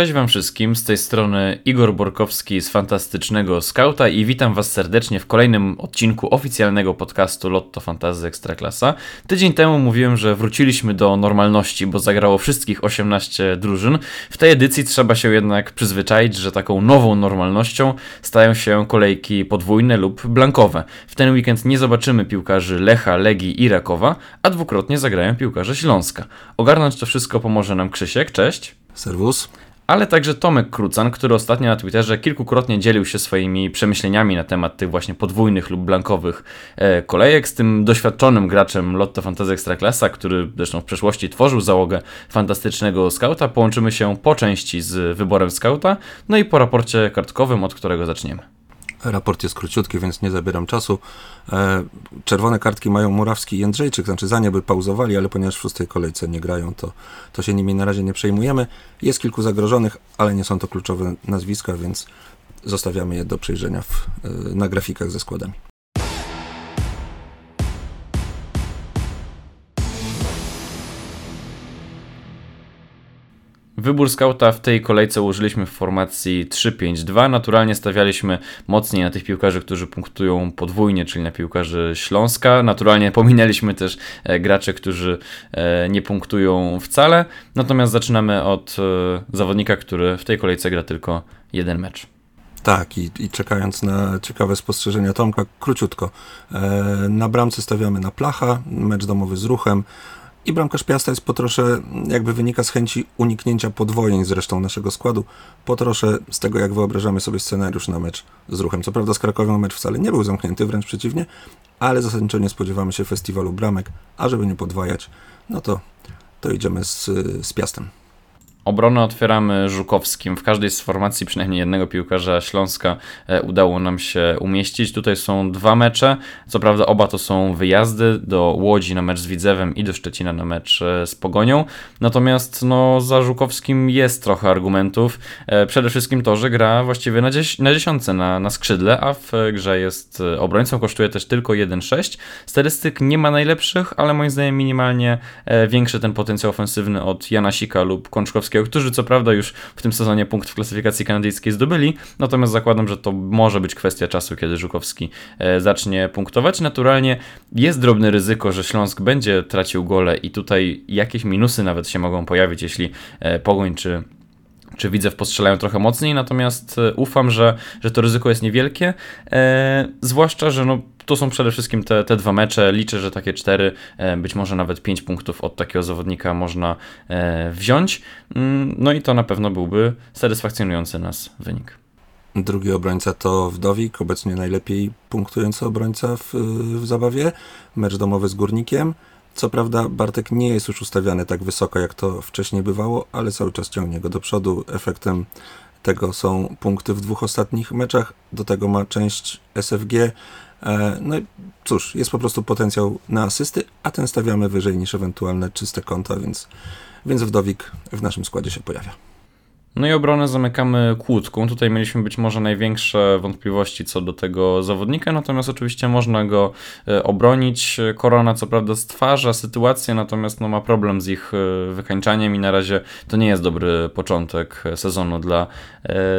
Cześć Wam wszystkim, z tej strony Igor Borkowski z Fantastycznego Skauta i witam Was serdecznie w kolejnym odcinku oficjalnego podcastu Lotto Fantasy Ekstraklasa. Tydzień temu mówiłem, że wróciliśmy do normalności, bo zagrało wszystkich 18 drużyn. W tej edycji trzeba się jednak przyzwyczaić, że taką nową normalnością stają się kolejki podwójne lub blankowe. W ten weekend nie zobaczymy piłkarzy Lecha, Legii i Rakowa, a dwukrotnie zagrają piłkarze Śląska. Ogarnąć to wszystko pomoże nam Krzysiek, cześć. Serwus ale także Tomek Krucan, który ostatnio na Twitterze kilkukrotnie dzielił się swoimi przemyśleniami na temat tych właśnie podwójnych lub blankowych e, kolejek z tym doświadczonym graczem Lotto Fantasy Ekstraklasa, który zresztą w przeszłości tworzył załogę fantastycznego skauta. Połączymy się po części z wyborem skauta, no i po raporcie kartkowym, od którego zaczniemy. Raport jest króciutki, więc nie zabieram czasu. E, czerwone kartki mają Murawski i Jędrzejczyk, znaczy za nie by pauzowali, ale ponieważ w szóstej kolejce nie grają, to, to się nimi na razie nie przejmujemy. Jest kilku zagrożonych, ale nie są to kluczowe nazwiska, więc zostawiamy je do przejrzenia w, e, na grafikach ze składami. Wybór skauta w tej kolejce użyliśmy w formacji 3-5-2. Naturalnie stawialiśmy mocniej na tych piłkarzy, którzy punktują podwójnie, czyli na piłkarzy Śląska. Naturalnie pominęliśmy też e, graczy, którzy e, nie punktują wcale. Natomiast zaczynamy od e, zawodnika, który w tej kolejce gra tylko jeden mecz. Tak, i, i, czekając na ciekawe spostrzeżenia Tomka, króciutko. na bramce stawiamy na Placha, mecz domowy z ruchem. I bramkarz Piasta jest po trosze, jakby wynika z chęci uniknięcia podwojeń z resztą naszego składu, po trosze z tego, jak wyobrażamy sobie scenariusz na mecz z ruchem. Co prawda z Krakowem mecz wcale nie był zamknięty, wręcz przeciwnie, ale zasadniczo nie spodziewamy się festiwalu bramek, a żeby nie podwajać, no to, to idziemy z, z Piastem. Obronę otwieramy Żukowskim. W każdej z formacji przynajmniej jednego piłkarza Śląska e, udało nam się umieścić. Tutaj są dwa mecze. Co prawda oba to są wyjazdy do Łodzi na mecz z Widzewem i do Szczecina na mecz e, z Pogonią. Natomiast no, za Żukowskim jest trochę argumentów. E, przede wszystkim to, że gra właściwie na, dzieś na dziesiątce, na, na skrzydle, a w grze jest obrońcą. Kosztuje też tylko 1,6. Statystyk nie ma najlepszych, ale moim zdaniem minimalnie większy ten potencjał ofensywny od Janasika lub Kączkowskiego którzy co prawda już w tym sezonie punkt w klasyfikacji kanadyjskiej zdobyli, natomiast zakładam, że to może być kwestia czasu, kiedy Żukowski e, zacznie punktować. Naturalnie jest drobne ryzyko, że Śląsk będzie tracił gole i tutaj jakieś minusy nawet się mogą pojawić, jeśli e, Pogoń czy czy widzę, postrzelają trochę mocniej, natomiast e, ufam, że, że to ryzyko jest niewielkie, e, zwłaszcza, że no, to są przede wszystkim te, te dwa mecze. Liczę, że takie cztery, e, być może nawet pięć punktów od takiego zawodnika można e, wziąć. Mm, no i to na pewno byłby satysfakcjonujący nas wynik. Drugi obrońca to Wdowik, obecnie najlepiej punktujący obrońca w, w zabawie. Mecz domowy z Górnikiem. Co prawda Bartek nie jest już ustawiany tak wysoko, jak to wcześniej bywało, ale cały czas ciągnie go do przodu. Efektem tego są punkty w dwóch ostatnich meczach. Do tego ma część SFG. E, no i cóż, jest po prostu potencjał na asysty, a ten stawiamy wyżej niż ewentualne czyste konta, więc, więc Wdowik w naszym składzie się pojawia. No i obronę zamykamy kłódką. Tutaj mieliśmy być może największe wątpliwości co do tego zawodnika, natomiast oczywiście można go e, obronić. Korona co prawda stwarza sytuację, natomiast no, ma problem z ich e, wykańczaniem i na razie to nie jest dobry początek sezonu dla,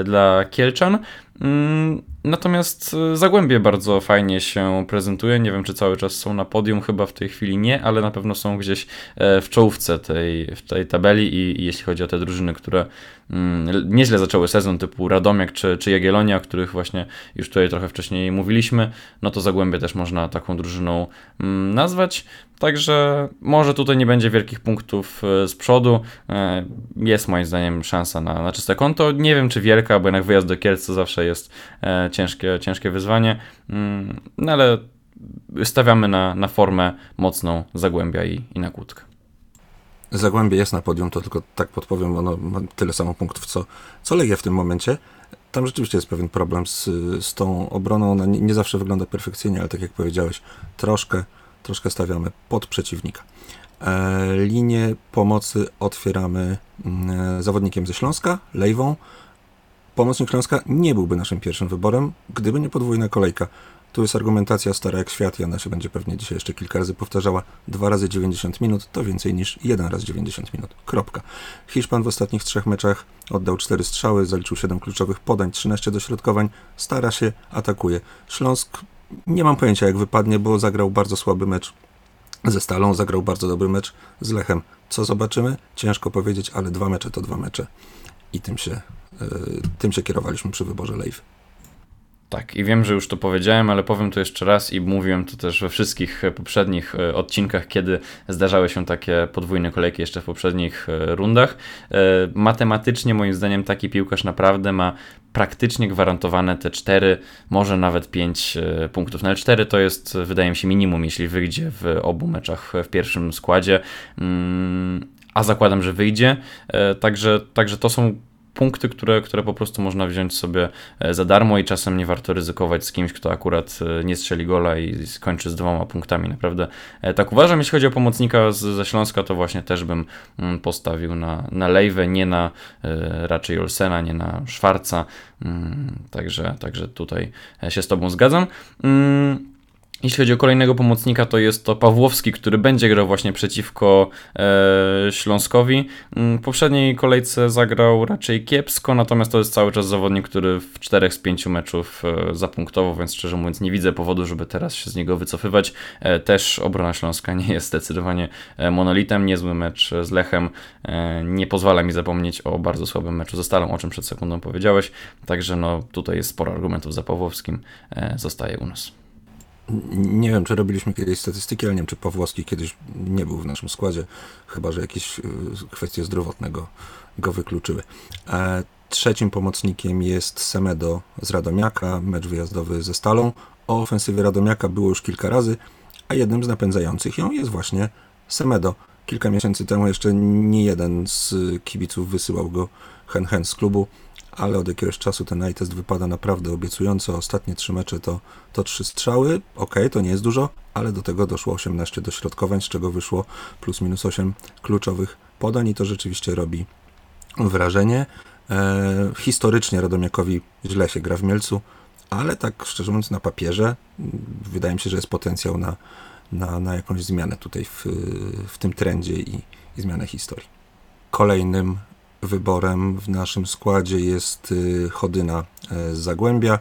dla Kielczan. Mm, natomiast e, Zagłębie bardzo fajnie się prezentuje. Nie wiem, czy cały czas są na podium, chyba w tej chwili nie, ale na pewno są gdzieś e, w czołówce tej, w tej tabeli i, i jeśli chodzi o te drużyny, które mm, nieźle zaczęły sezon, typu Radomiak czy, czy Jagiellonia, o których właśnie już tutaj trochę wcześniej mówiliśmy, no to Zagłębie też można taką drużyną mm, nazwać. Także może tutaj nie będzie wielkich punktów e, z przodu. E, jest moim zdaniem szansa na, na czyste konto. Nie wiem czy wielka, bo jednak wyjazd do Kielc to zawsze jest e, ciężkie, ciężkie wyzwanie. Mm, no ale stawiamy na, na formę mocną Zagłębia i, i na kłódkę. Zagłębie jest na podium, to tylko tak podpowiem, ono ma tyle samo punktów co, co Legia w tym momencie. Tam rzeczywiście jest pewien problem z, z tą obroną. Ona nie, nie zawsze wygląda perfekcyjnie, ale tak jak powiedziałeś, troszkę troszkę stawiamy pod przeciwnika. E, linię pomocy otwieramy mm, zawodnikiem ze Śląska, Lejwą. Pomocnik Śląska nie byłby naszym pierwszym wyborem, gdyby nie podwójna kolejka. Tu jest argumentacja stara jak świat i ona się będzie pewnie dzisiaj jeszcze kilka razy powtarzała. 2 razy 90 minut to więcej niż 1 raz 90 minut. Kropka. Hiszpan w ostatnich trzech meczach oddał 4 strzały, zaliczył 7 kluczowych podań, 13 dośrodkowań, stara się, atakuje. Śląsk nie mam pojęcia jak wypadnie, bo zagrał bardzo słaby mecz ze Stalą, zagrał bardzo dobry mecz z Lechem. Co zobaczymy? Ciężko powiedzieć, ale dwa mecze to dwa mecze. I tym się, yy, tym się kierowaliśmy przy wyborze Leif. Tak, i wiem, że już to powiedziałem, ale powiem to jeszcze raz i mówiłem to też we wszystkich poprzednich e, odcinkach, kiedy zdarzały się takie podwójne kolejki jeszcze w poprzednich e, rundach. E, matematycznie, moim zdaniem, taki piłkarz naprawdę ma praktycznie gwarantowane te 4, może nawet 5 punktów. No ale 4 to jest, wydaje mi się, minimum, jeśli wyjdzie w obu meczach w pierwszym składzie. Mm, a zakładam, że wyjdzie. Także, także to są punkty, które, które po prostu można wziąć sobie e, za darmo i czasem nie warto ryzykować z kimś, kto akurat e, nie strzeli gola i skończy z dwoma punktami. Naprawdę e, tak uważam. Jeśli chodzi o pomocnika z, ze Śląska, to właśnie też bym mm, postawił na, na Lejwę, nie na raczej Olsena, nie na Szwarca. Mm, także, także tutaj się z Tobą zgadzam. Jeśli chodzi o kolejnego pomocnika, to jest to Pawłowski, który będzie grał właśnie przeciwko e, Śląskowi. Mm, w poprzedniej kolejce zagrał raczej kiepsko, natomiast to jest cały czas zawodnik, który w czterech z pięciu meczów e, zapunktował, więc szczerze mówiąc nie widzę powodu, żeby teraz się z niego wycofywać. E, też obrona Śląska nie jest zdecydowanie e, monolitem. Niezły mecz z Lechem e, nie pozwala mi zapomnieć o bardzo słabym meczu ze Stalą, o czym przed sekundą powiedziałeś. Także no tutaj jest sporo argumentów za Pawłowskim. E, zostaje u nas. Nie wiem, czy robiliśmy kiedyś statystyki, ale nie wiem, czy Pawłowski kiedyś nie był w naszym składzie, chyba że jakieś y, kwestie zdrowotne go, go wykluczyły. E, trzecim pomocnikiem jest Semedo z Radomiaka, mecz wyjazdowy ze Stalą. O ofensywie Radomiaka było już kilka razy, a jednym z napędzających ją jest właśnie Semedo. Kilka miesięcy temu jeszcze nie jeden z kibiców wysyłał go hen hen z klubu ale od jakiegoś czasu ten eye test wypada naprawdę obiecująco. Ostatnie trzy mecze to, to trzy strzały. Ok, to nie jest dużo, ale do tego doszło 18 dośrodkowań, z czego wyszło plus minus 8 kluczowych podań i to rzeczywiście robi wrażenie. E, historycznie Radomiakowi źle się gra w Mielcu, ale tak szczerze mówiąc na papierze mm, wydaje mi się, że jest potencjał na, na, na jakąś zmianę tutaj w, w tym trendzie i, i zmianę historii. Kolejnym wyborem w naszym składzie jest y, Chodyna e, z Zagłębia.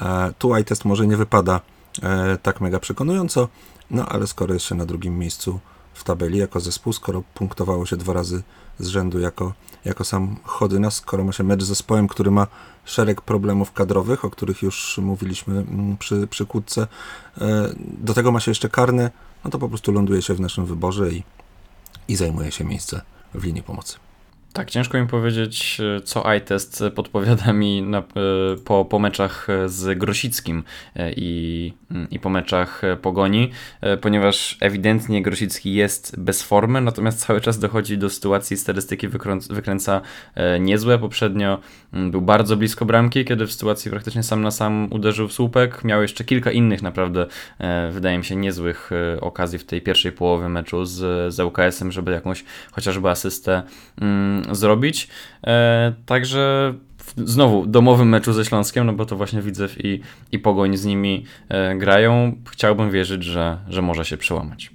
E, tu test może nie wypada e, tak mega przekonująco, no ale skoro jest się na drugim miejscu w tabeli jako zespół, skoro punktowało się dwa razy z rzędu jako, jako sam Chodyna, skoro ma się mecz z zespołem, który ma szereg problemów kadrowych, o których już mówiliśmy mm, przy, przy kłódce, do tego ma się jeszcze karny, no to po prostu ląduje się w naszym wyborze i, i zajmuje się miejsce w linii pomocy. Tak, ciężko mi powiedzieć, co iTest podpowiada mi na, e, po, po meczach z Grosickim e, i, i po meczach Pogoni, e, ponieważ ewidentnie Grosicki jest bez formy, natomiast cały czas dochodzi do sytuacji, statystyki wykręca, wykręca niezłe. Poprzednio był bardzo blisko bramki, kiedy w sytuacji praktycznie sam na sam uderzył w słupek. Miał jeszcze kilka innych naprawdę, wydaje mi się, niezłych okazji w tej pierwszej połowie meczu z, z UKS-em, żeby jakąś chociażby asystę zrobić. E, także znowu domowym meczu ze Śląskiem, no bo to właśnie widzę i, i Pogoń z nimi e, grają. Chciałbym wierzyć, że, że może się przełamać.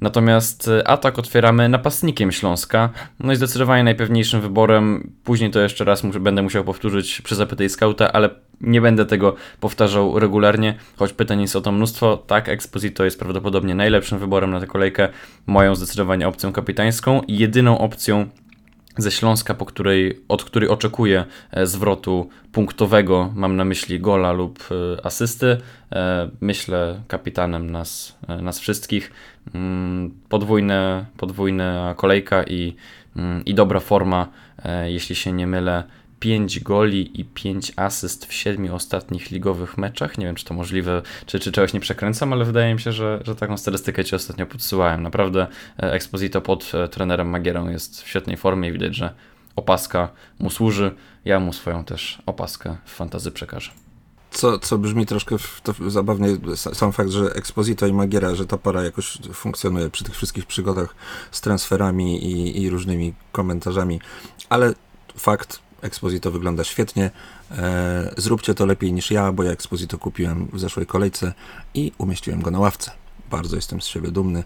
Natomiast e, atak otwieramy napastnikiem Śląska. No i zdecydowanie najpewniejszym wyborem, później to jeszcze raz muszę, będę musiał powtórzyć przy zapytaj skauta, ale nie będę tego powtarzał regularnie, choć pytań jest o to mnóstwo. Tak, Exposito jest prawdopodobnie najlepszym wyborem na tę kolejkę, moją zdecydowanie opcją kapitańską jedyną opcją ze Śląska, po której, od której oczekuję e, zwrotu punktowego, mam na myśli gola lub e, asysty. E, myślę kapitanem nas, nas wszystkich. Mm, podwójne, podwójna kolejka i, mm, i dobra forma, jeśli się nie mylę 5 goli i 5 asyst w 7 ostatnich ligowych meczach. Nie wiem, czy to możliwe, czy, czy czegoś nie przekręcam, ale wydaje mi się, że, że taką statystykę Ci ostatnio podsyłałem. Naprawdę e, Exposito pod e, trenerem Magierą jest w świetnej formie i widać, że opaska mu służy. Ja mu swoją też opaskę w fantazy przekażę. Co, co brzmi troszkę to zabawnie, sam fakt, że Exposito i Magiera, że ta para jakoś funkcjonuje przy tych wszystkich przygodach z transferami i, i różnymi komentarzami, ale fakt, Exposito wygląda świetnie. E, zróbcie to lepiej niż ja, bo ja Exposito kupiłem w zeszłej kolejce i umieściłem go na ławce. Bardzo jestem z siebie dumny.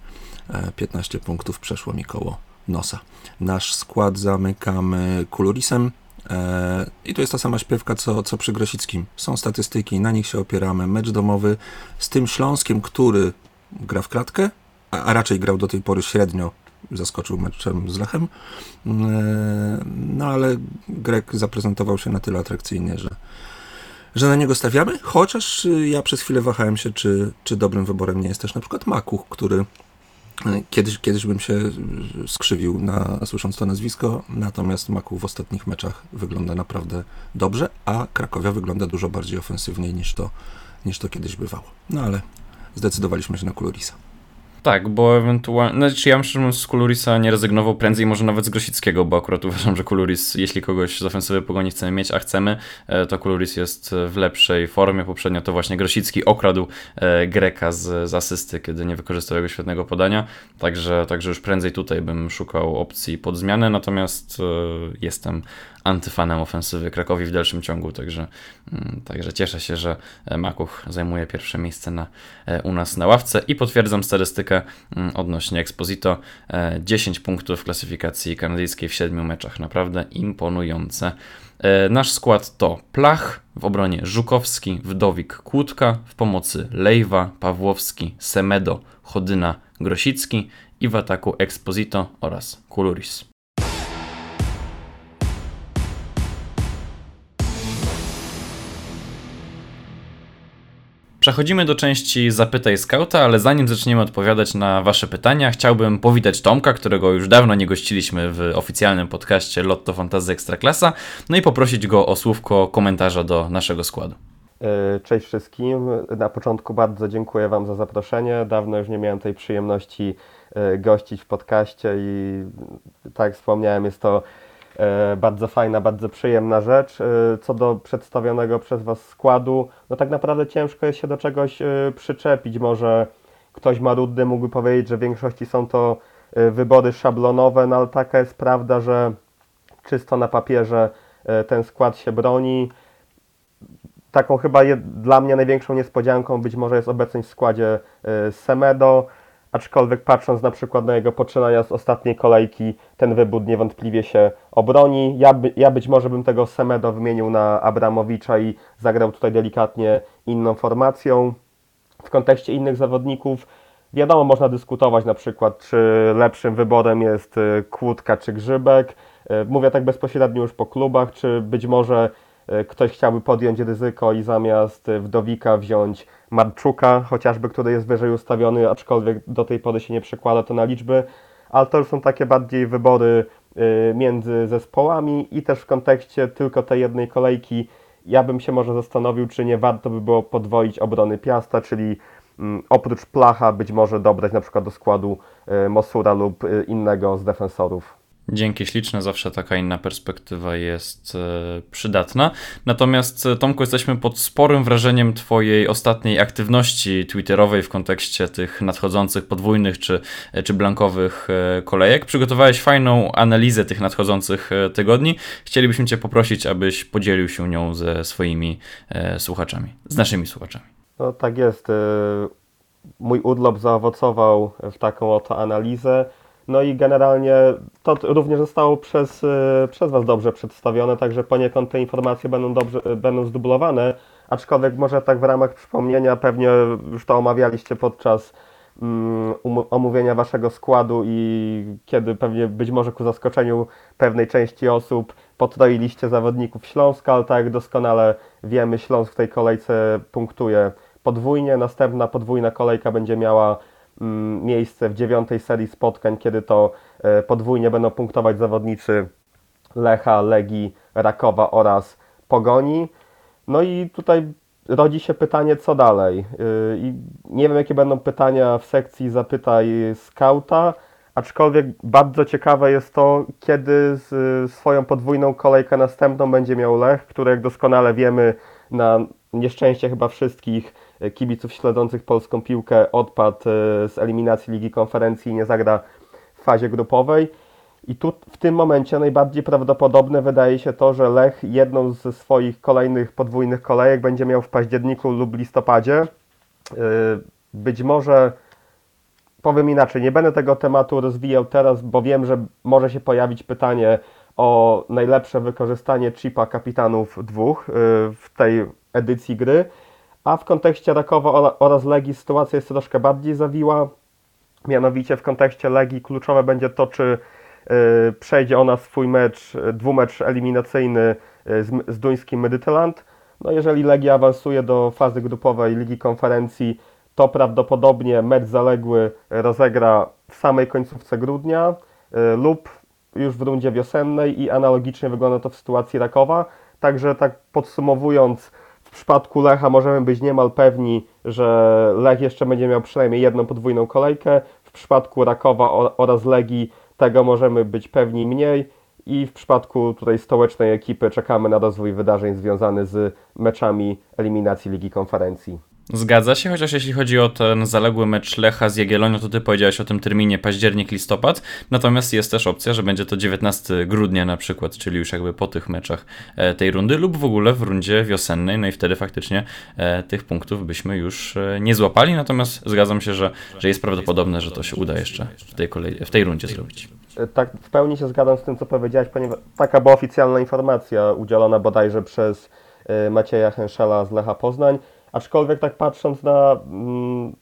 E, 15 punktów przeszło mi koło nosa. Nasz skład zamykamy Kulurisem. E, I to jest ta sama śpiewka, co, co przy Grosickim. Są statystyki, na nich się opieramy. Mecz domowy z tym Śląskiem, który gra w klatkę, a, a raczej grał do tej pory średnio. Zaskoczył meczem z Lechem. E, No ale Grek zaprezentował się na tyle atrakcyjnie, że, że na niego stawiamy. Chociaż y, ja przez chwilę wahałem się, czy, czy dobrym wyborem nie jest też na przykład Makuch, który Kiedyś, kiedyś bym się y, skrzywił na, słysząc to nazwisko, natomiast Maku w ostatnich meczach wygląda naprawdę dobrze, a Krakowia wygląda dużo bardziej ofensywniej niż to, niż to kiedyś bywało. No ale zdecydowaliśmy się na Kulurisa. Tak, bo ewentualnie. Znaczy, ja myślę, że bym z Kulurisa nie rezygnował prędzej, może nawet z Grosickiego, bo akurat uważam, że Kuluris, jeśli kogoś z ofensywy pogoni chcemy mieć, a chcemy, e, to Kuluris jest w lepszej formie. Poprzednio to właśnie Grosicki okradł e, Greka z, z asysty, kiedy nie wykorzystał jego świetnego podania. Także, także już prędzej tutaj bym szukał opcji pod zmianę, natomiast e, jestem antyfanem ofensywy Krakowi w dalszym ciągu, także, mm, także cieszę się, że Makuch zajmuje pierwsze miejsce na, u nas na ławce i potwierdzam statystykę mm, odnośnie Exposito. 10 punktów w klasyfikacji kanadyjskiej w 7 meczach, naprawdę imponujące. Nasz skład to Plach, w obronie Żukowski, Wdowik, Kłódka, w pomocy Lejwa, Pawłowski, Semedo, Chodyna, Grosicki i w ataku Exposito oraz Kuluris. Przechodzimy do części Zapytaj Skauta, ale zanim zaczniemy odpowiadać na Wasze pytania, chciałbym powitać Tomka, którego już dawno nie gościliśmy w oficjalnym podcaście Lotto Fantasy Ekstraklasa, no i poprosić go o słówko komentarza do naszego składu. Cześć wszystkim. Na początku bardzo dziękuję Wam za zaproszenie. Dawno już nie miałem tej przyjemności gościć w podcaście i tak wspomniałem, jest to bardzo fajna, bardzo przyjemna rzecz. Co do przedstawionego przez Was składu, no tak naprawdę ciężko jest się do czegoś przyczepić. Może ktoś marudny mógłby powiedzieć, że w większości są to wybory szablonowe, no ale taka jest prawda, że czysto na papierze ten skład się broni. Taką chyba dla mnie największą niespodzianką być może jest obecność w składzie Semedo, aczkolwiek patrząc na przykład na jego poczynania z ostatniej kolejki, ten wybór niewątpliwie się obroni. Ja, by, ja być może bym tego Semedo wymienił na Abramowicza i zagrał tutaj delikatnie inną formacją. W kontekście innych zawodników, wiadomo, można dyskutować na przykład, czy lepszym wyborem jest Kłódka czy Grzybek. Mówię tak bezpośrednio już po klubach, czy być może ktoś chciałby podjąć ryzyko i zamiast Wdowika wziąć Marczuka, chociażby, który jest wyżej ustawiony, aczkolwiek do tej pory się nie przekłada to na liczby, ale to już są takie bardziej wybory między zespołami i też w kontekście tylko tej jednej kolejki ja bym się może zastanowił, czy nie warto by było podwoić obrony Piasta, czyli oprócz Placha być może dobrać na przykład do składu Mosura lub innego z defensorów. Dzięki śliczne, zawsze taka inna perspektywa jest e, przydatna. Natomiast Tomku, jesteśmy pod sporym wrażeniem Twojej ostatniej aktywności twitterowej w kontekście tych nadchodzących podwójnych czy, czy blankowych e, kolejek. Przygotowałeś fajną analizę tych nadchodzących e, tygodni. Chcielibyśmy Cię poprosić, abyś podzielił się nią ze swoimi e, słuchaczami, z naszymi słuchaczami. No tak jest. Mój urlop zaowocował w taką oto analizę. No i generalnie to również zostało przez, przez Was dobrze przedstawione, także poniekąd te informacje będą, dobrze, będą zdublowane, aczkolwiek może tak w ramach przypomnienia, pewnie już to omawialiście podczas um, omówienia Waszego składu i kiedy pewnie być może ku zaskoczeniu pewnej części osób potroiliście zawodników Śląska, ale tak jak doskonale wiemy, Śląsk w tej kolejce punktuje podwójnie, następna podwójna kolejka będzie miała miejsce w dziewiątej serii spotkań, kiedy to podwójnie będą punktować zawodnicy Lecha, Legii, Rakowa oraz Pogoni. No i tutaj rodzi się pytanie, co dalej. I nie wiem, jakie będą pytania w sekcji Zapytaj Skauta, aczkolwiek bardzo ciekawe jest to, kiedy swoją podwójną kolejkę następną będzie miał Lech, który jak doskonale wiemy, na nieszczęście chyba wszystkich kibiców śledzących polską piłkę odpadł z eliminacji Ligi Konferencji i nie zagra w fazie grupowej. I tu w tym momencie najbardziej prawdopodobne wydaje się to, że Lech jedną ze swoich kolejnych podwójnych kolejek będzie miał w październiku lub listopadzie. Yy, być może powiem inaczej, nie będę tego tematu rozwijał teraz, bo wiem, że może się pojawić pytanie o najlepsze wykorzystanie chipa kapitanów dwóch w tej edycji gry. A w kontekście Rakowa oraz Legii sytuacja jest troszkę bardziej zawiła. Mianowicie w kontekście Legii kluczowe będzie to, czy y, przejdzie ona swój mecz, dwumecz eliminacyjny y, z, z duńskim Midtjylland. No jeżeli Legia awansuje do fazy grupowej Ligi Konferencji, to prawdopodobnie mecz zaległy rozegra w samej końcówce grudnia y, lub już w rundzie wiosennej i analogicznie wygląda to w sytuacji Rakowa. Także tak podsumowując, przypadku Lecha możemy być niemal pewni, że Lech jeszcze będzie miał przynajmniej jedną podwójną kolejkę. W przypadku Rakowa oraz Legii tego możemy być pewni mniej. I w przypadku tutaj stołecznej ekipy czekamy na rozwój wydarzeń związany z meczami eliminacji Ligi Konferencji. Zgadza się, chociaż jeśli chodzi o ten zaległy mecz Lecha z Jagiellonią, to ty powiedziałeś o tym terminie październik-listopad, natomiast jest też opcja, że będzie to 19 grudnia na przykład, czyli już jakby po tych meczach e, tej rundy lub w ogóle w rundzie wiosennej, no i wtedy faktycznie e, tych punktów byśmy już e, nie złapali, natomiast zgadzam się, że, że jest prawdopodobne, że to się uda jeszcze w tej, kolej, w tej rundzie zrobić. Tak, w pełni się zgadzam z tym, co powiedziałeś, ponieważ taka była oficjalna informacja udzielona bodajże przez Macieja Henszela z Lecha Poznań, Aczkolwiek tak patrząc na mm,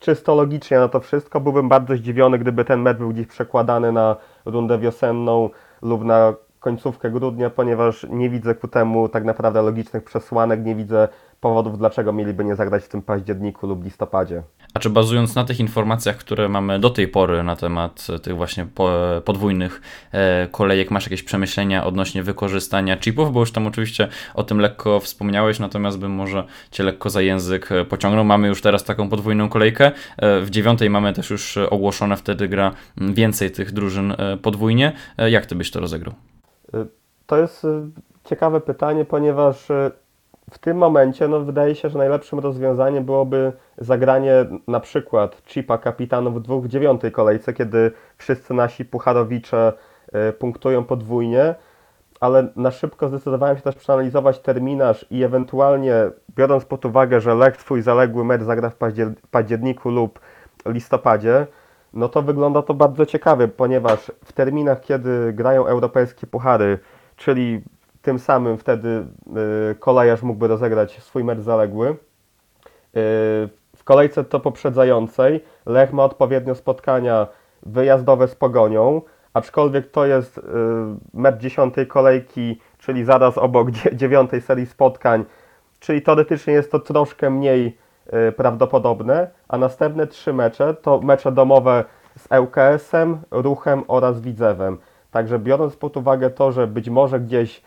czysto logicznie na to wszystko, byłbym bardzo zdziwiony, gdyby ten mecz był gdzieś przekładany na rundę wiosenną lub na końcówkę grudnia, ponieważ nie widzę ku temu tak naprawdę logicznych przesłanek, nie widzę powodów, dlaczego mieliby nie zagrać w tym październiku lub listopadzie. A czy bazując na tych informacjach, które mamy do tej pory na temat tych właśnie podwójnych e, kolejek, masz jakieś przemyślenia odnośnie wykorzystania chipów? Bo już tam oczywiście o tym lekko wspomniałeś, natomiast bym może cię lekko za język e, pociągnął. Mamy już teraz taką podwójną kolejkę. E, w dziewiątej mamy też już ogłoszone, wtedy gra więcej tych drużyn podwójnie. Jak ty byś to rozegrał? To jest ciekawe pytanie, ponieważ w tym momencie no, wydaje się, że najlepszym rozwiązaniem byłoby zagranie na przykład chipa kapitanów dwóch w dziewiątej kolejce, kiedy wszyscy nasi pucharowicze y, punktują podwójnie, ale na szybko zdecydowałem się też przeanalizować terminarz i ewentualnie biorąc pod uwagę, że Lech swój zaległy mecz zagra w październiku lub listopadzie, no to wygląda to bardzo ciekawie, ponieważ w terminach, kiedy grają europejskie puchary, czyli tym samym wtedy y, kolejarz mógłby rozegrać swój mecz zaległy. Y, w kolejce to poprzedzającej Lech ma odpowiednio spotkania wyjazdowe z Pogonią, aczkolwiek to jest y, mecz dziesiątej kolejki, czyli zaraz obok dziewiątej serii spotkań, czyli teoretycznie jest to troszkę mniej prawdopodobne, a następne trzy mecze to mecze domowe z ŁKS-em, Ruchem oraz Widzewem. Także biorąc pod uwagę to, że być może gdzieś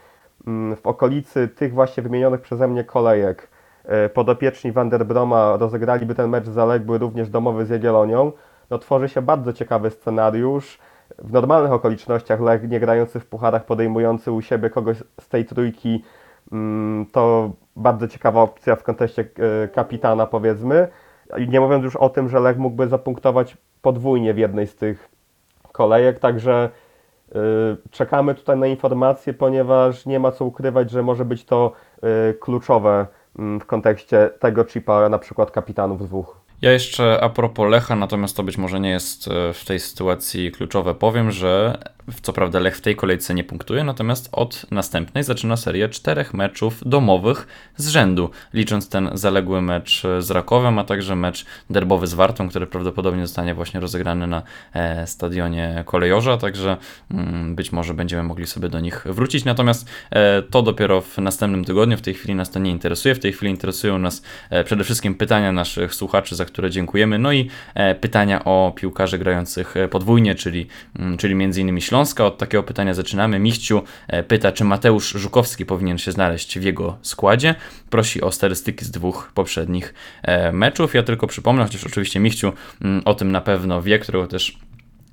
Mm, w okolicy tych właśnie wymienionych przeze mnie kolejek e, podopieczni Vanderbroma rozegraliby ten mecz zaległy również domowy z Jagiellonią, no tworzy się bardzo ciekawy scenariusz. W normalnych okolicznościach Lech nie grający w pucharach, podejmujący u siebie kogoś z tej trójki, to bardzo ciekawa opcja w kontekście e, kapitana powiedzmy. Nie mówiąc już o tym, że Lech mógłby zapunktować podwójnie w jednej z tych kolejek, także Y, czekamy tutaj na informacje, ponieważ nie ma co ukrywać, że może być to y, kluczowe mm, w kontekście tego chipa, na przykład kapitanów dwóch. Ja jeszcze a propos Lecha, natomiast to być może nie jest e, w tej sytuacji kluczowe, powiem, że co prawda Lech w tej kolejce nie punktuje, natomiast od następnej zaczyna serię czterech meczów domowych z rzędu, licząc ten zaległy mecz z Rakowem, a także mecz derbowy z Wartą, który prawdopodobnie zostanie właśnie rozegrany na e, stadionie Kolejorza, także mm, być może będziemy mogli sobie do nich wrócić, natomiast e, to dopiero w następnym tygodniu, w tej chwili nas to nie interesuje, w tej chwili interesują nas przede wszystkim pytania naszych słuchaczy, za które dziękujemy, no i pytania o piłkarzy grających podwójnie, czyli, mm, czyli między innymi Śląska. Od takiego pytania zaczynamy. Michciu e, pyta, czy Mateusz Żukowski powinien się znaleźć w jego składzie. Prosi o statystyki z dwóch poprzednich e, meczów. Ja tylko przypomnę, chociaż oczywiście Michciu mm, o tym na pewno wie, którego też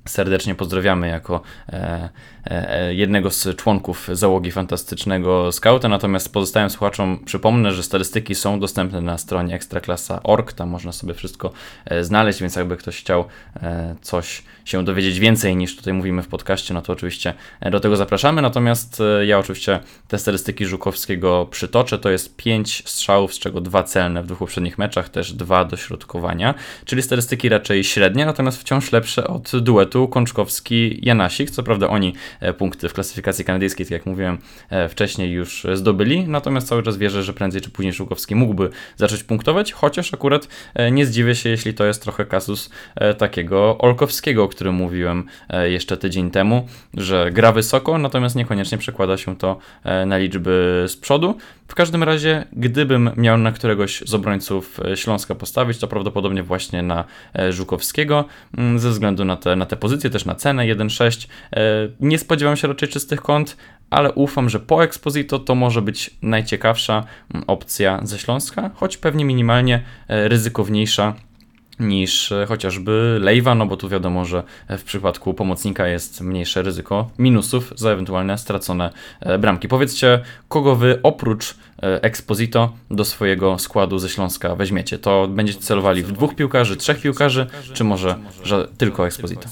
serdecznie pozdrawiamy jako e, jednego z członków załogi fantastycznego skauta. Natomiast pozostałym słuchaczom przypomnę, że statystyki są dostępne na stronie ekstraklasa.org. Tam można sobie wszystko e, znaleźć, więc jakby ktoś chciał e, coś się dowiedzieć więcej niż tutaj mówimy w podcaście, no to oczywiście e, do tego zapraszamy. Natomiast e, ja oczywiście te statystyki Żukowskiego przytoczę. To jest 5 strzałów, z czego dwa celne w dwóch poprzednich meczach, też dwa dośrodkowania, czyli statystyki raczej średnie, natomiast wciąż lepsze od duetu Kączkowski-Janasik. Co prawda oni e, punkty w klasyfikacji kanadyjskiej, tak jak mówiłem e, wcześniej, już zdobyli, natomiast cały czas wierzę, że prędzej czy później Żukowski mógłby zacząć punktować, chociaż akurat e, nie zdziwię się, jeśli to jest trochę kasus takiego Olkowskiego, o którym mówiłem jeszcze tydzień temu, że gra wysoko, natomiast niekoniecznie przekłada się to na liczby z przodu. W każdym razie, gdybym miał na któregoś z obrońców Śląska postawić, to prawdopodobnie właśnie na Żukowskiego, mm, ze względu na te, na te pozycje, też na cenę 1.6. E, nie spodziewam się raczej czystych kąt, ale ufam, że po Exposito to może być najciekawsza mm, opcja ze Śląska, choć pewnie minimalnie e, ryzykowniejsza niż e, chociażby Lejwa, no bo tu wiadomo, że w przypadku pomocnika jest mniejsze ryzyko minusów za ewentualne stracone bramki. Powiedzcie, kogo wy oprócz Exposito do swojego składu ze Śląska weźmiecie? To będziecie celowali w dwóch piłkarzy, trzech piłkarzy, czy może że tylko Exposito?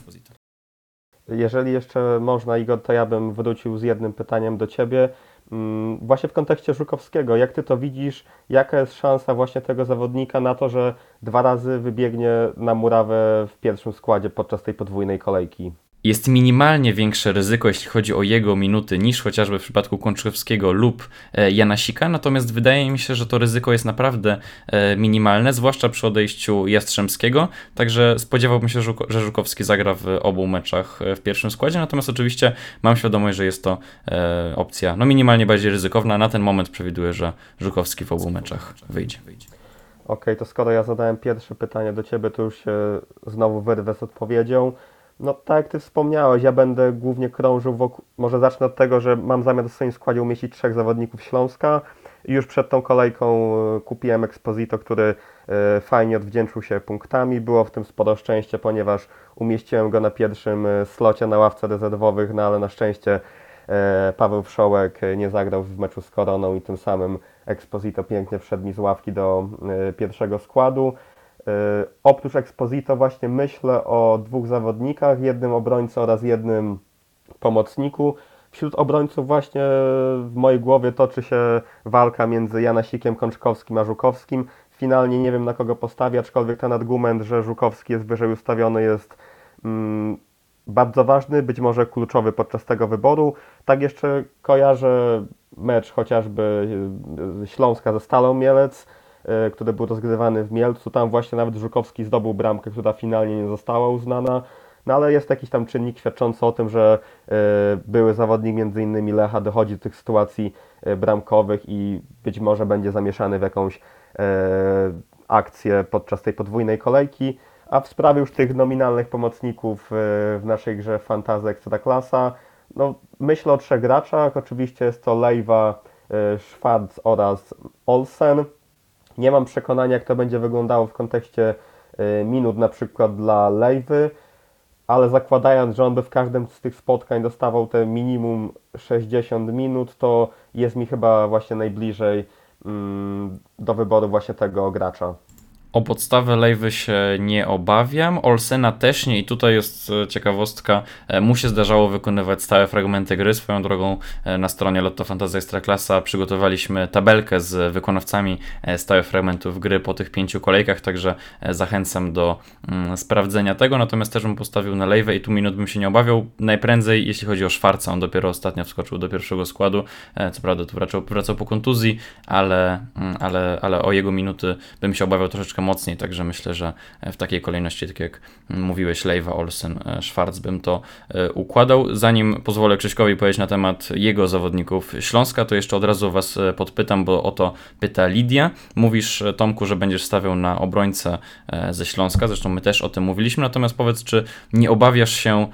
Jeżeli jeszcze można, Igor, to ja bym wrócił z jednym pytaniem do Ciebie. Mm, właśnie w kontekście Żukowskiego, jak Ty to widzisz? Jaka jest szansa właśnie tego zawodnika na to, że dwa razy wybiegnie na murawę w pierwszym składzie podczas tej podwójnej kolejki? Jest minimalnie większe ryzyko, jeśli chodzi o jego minuty, niż chociażby w przypadku Kączkowskiego lub e, Janasika, natomiast wydaje mi się, że to ryzyko jest naprawdę e, minimalne, zwłaszcza przy odejściu Jastrzębskiego, także spodziewałbym się, że Żukowski zagra w obu meczach e, w pierwszym składzie, natomiast oczywiście mam świadomość, że jest to opcja no minimalnie bardziej ryzykowna, na ten moment przewiduję, że Żukowski w obu meczach wyjdzie. Okej, okay, to skoro ja zadałem pierwsze pytanie do Ciebie, to już się znowu wyrwę z odpowiedzią. No tak jak Ty wspomniałeś, ja będę głównie krążył wokół, może zacznę od tego, że mam zamiar w swoim składzie umieścić trzech zawodników Śląska już przed tą kolejką e, kupiłem Exposito, który e, fajnie odwdzięczył się punktami. Było w tym sporo szczęście, ponieważ umieściłem go na pierwszym e, slocie na ławce rezerwowych, no ale na szczęście Paweł Wszołek nie zagrał w meczu z Koroną i tym samym Exposito pięknie wszedł mi z ławki do pierwszego składu. E, oprócz Exposito właśnie myślę o dwóch zawodnikach, jednym obrońcy oraz jednym pomocniku. Wśród obrońców właśnie w mojej głowie toczy się walka między Janasikiem, Kączkowskim a Żukowskim. Finalnie nie wiem na kogo postawię, aczkolwiek ten argument, że Żukowski jest wyżej ustawiony jest mm, bardzo ważny, być może kluczowy podczas tego wyboru. Tak jeszcze kojarzę mecz chociażby Śląska ze Stalą Mielec, E, który był rozgrywany w Mielcu. Tam właśnie nawet Żukowski zdobył bramkę, która finalnie nie została uznana. No ale jest jakiś tam czynnik świadczący o tym, że e, były zawodnik między innymi Lecha dochodzi do tych sytuacji e, bramkowych i być może będzie zamieszany w jakąś akcję podczas tej podwójnej kolejki. A w sprawie już tych nominalnych pomocników w naszej grze Fantazy Ekstraklasa, no myślę o trzech graczach. Oczywiście jest to Lejwa, Schwarz oraz Olsen. Nie mam przekonania, jak to będzie wyglądało w kontekście y, minut na przykład dla Lejwy, ale zakładając, że on by w każdym z tych spotkań dostawał te minimum 60 minut, to jest mi chyba właśnie najbliżej mm, do wyboru właśnie tego gracza. O podstawę Lejwy się nie obawiam, Olsena też nie. I tutaj jest e, ciekawostka, e, mu się zdarzało wykonywać stałe fragmenty gry, swoją drogą e, na stronie Lotto Fantasy Ekstraklasa przygotowaliśmy tabelkę z wykonawcami stałych fragmentów gry po tych pięciu kolejkach, także zachęcam do mm, sprawdzenia tego, natomiast też bym postawił na Lejwę i tu minut bym się nie obawiał, najprędzej jeśli chodzi o Szwarca, on dopiero ostatnio wskoczył do pierwszego składu, co prawda tu wracał, wracał po kontuzji, ale, mm, ale, ale o jego minuty bym się obawiał troszeczkę mocniej, także myślę, że w takiej kolejności, tak jak mówiłeś, Lejwa, Olsen, e, Schwarz bym to e, układał. Zanim pozwolę Krzyśkowi powiedzieć na temat jego zawodników Śląska, to jeszcze od razu Was e, podpytam, bo o to pyta Lidia. Mówisz, Tomku, że będziesz stawiał na obrońcę ze Śląska, zresztą my też o tym mówiliśmy, natomiast powiedz, czy nie obawiasz się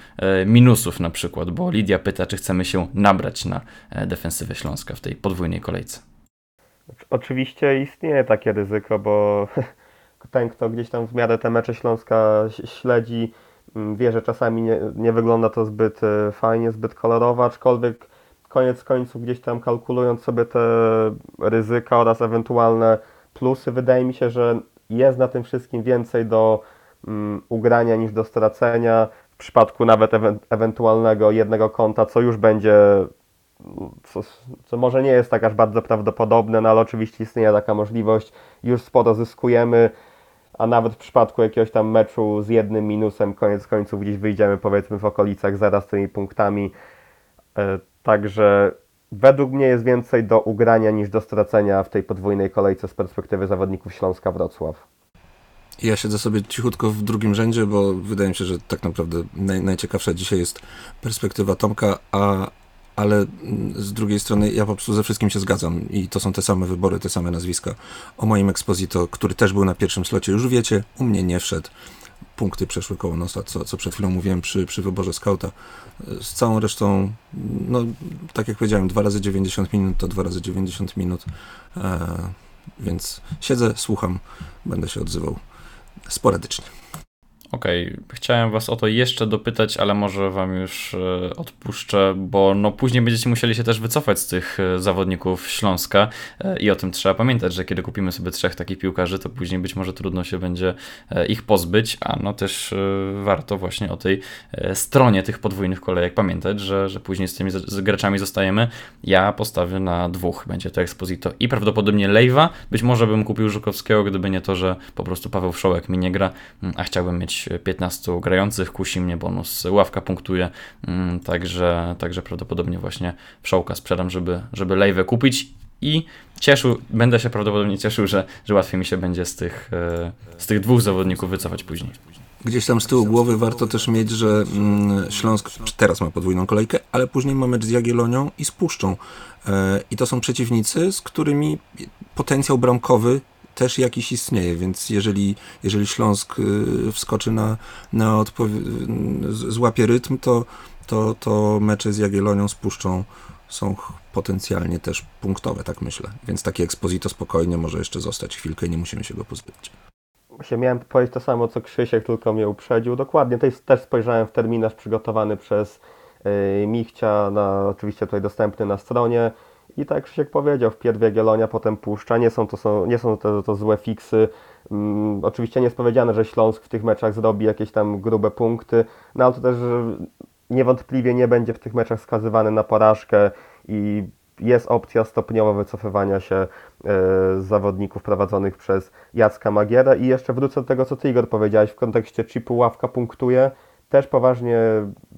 minusów na przykład, bo Lidia pyta, czy chcemy się nabrać na defensywę Śląska w tej podwójnej kolejce. Oczywiście istnieje takie ryzyko, bo ten, kto gdzieś tam w miarę te mecze Śląska śledzi, Mm, Wie, że czasami nie, nie wygląda to zbyt e, fajnie, zbyt kolorowo, aczkolwiek koniec końców gdzieś tam kalkulując sobie te ryzyka oraz ewentualne plusy, wydaje mi się, że jest na tym wszystkim więcej do mm, ugrania niż do stracenia. W przypadku nawet ewe- ewentualnego jednego konta, co już będzie, co, co może nie jest tak aż bardzo prawdopodobne, no ale oczywiście istnieje taka możliwość, już sporo zyskujemy, a nawet w przypadku jakiegoś tam meczu z jednym minusem, koniec końców gdzieś wyjdziemy powiedzmy w okolicach zera z tymi punktami. E, Także według mnie jest więcej do ugrania niż do stracenia w tej podwójnej kolejce z perspektywy zawodników Śląska Wrocław. Ja siedzę sobie cichutko w drugim rzędzie, bo wydaje mi się, że tak naprawdę naj, najciekawsza dzisiaj jest perspektywa Tomka, a, ale mm, z drugiej strony ja po prostu ze wszystkim się zgadzam i to są te same wybory, te same nazwiska. O moim Exposito, który też był na pierwszym slocie, już wiecie, u mnie nie wszedł. Punkty przeszły koło nosa, co, co przed chwilą mówiłem przy, przy wyborze skauta. Z całą resztą, no tak jak powiedziałem, 2 razy 90 minut to 2 razy 90 minut, e, więc siedzę, słucham, będę się odzywał sporadycznie. Okej, chciałem was o to jeszcze dopytać, ale może wam już e, odpuszczę, bo no później będziecie musieli się też wycofać z tych e, zawodników Śląska e, i o tym trzeba pamiętać, że kiedy kupimy sobie trzech takich piłkarzy, to później być może trudno się będzie ich pozbyć, a no też warto właśnie o tej stronie tych podwójnych kolejek pamiętać, że, że później z tymi z- graczami zostajemy. Ja postawię na dwóch, będzie to Exposito i prawdopodobnie Lejwa, być może bym kupił Żukowskiego, gdyby nie to, że po prostu Paweł Wszołek mi nie gra, a chciałbym mieć 15 grających, kusi mnie bonus, ławka punktuje, mm, także, także prawdopodobnie właśnie Wszołka sprzedam, żeby, żeby Lejwę kupić i cieszył, będę się prawdopodobnie cieszył, że, że łatwiej mi się będzie z tych, e, z tych dwóch zawodników wycofać później. Gdzieś tam z tyłu głowy warto też mieć, że mm, Śląsk teraz ma podwójną kolejkę, ale później ma mecz z Jagiellonią i z Puszczą. E, I to są przeciwnicy, z którymi potencjał bramkowy też jakiś istnieje, więc jeżeli, jeżeli Śląsk y, wskoczy na, na złapie rytm, to, to, to mecze z Jagiellonią, z Puszczą są potencjalnie też punktowe, tak myślę. Więc taki Exposito spokojnie może jeszcze zostać chwilkę i nie musimy się go pozbyć. Się miałem powiedzieć to samo co Krzysiek, tylko mnie uprzedził. Dokładnie, też, też spojrzałem w terminarz przygotowany przez yy, Michcia, na, oczywiście tutaj dostępny na stronie. I tak jak Krzysiek powiedział, wpierw Jagiellonia, potem Puszcza. Nie są to, są, nie są to, to złe fiksy. Mm, oczywiście nie jest powiedziane, że Śląsk w tych meczach zrobi jakieś tam grube punkty, no ale to też niewątpliwie nie będzie w tych meczach skazywany na porażkę i jest opcja stopniowo wycofywania się e, z zawodników prowadzonych przez Jacka Magierę. I jeszcze wrócę do tego, co Ty Igor powiedziałeś w kontekście chipu ławka punktuje. Też poważnie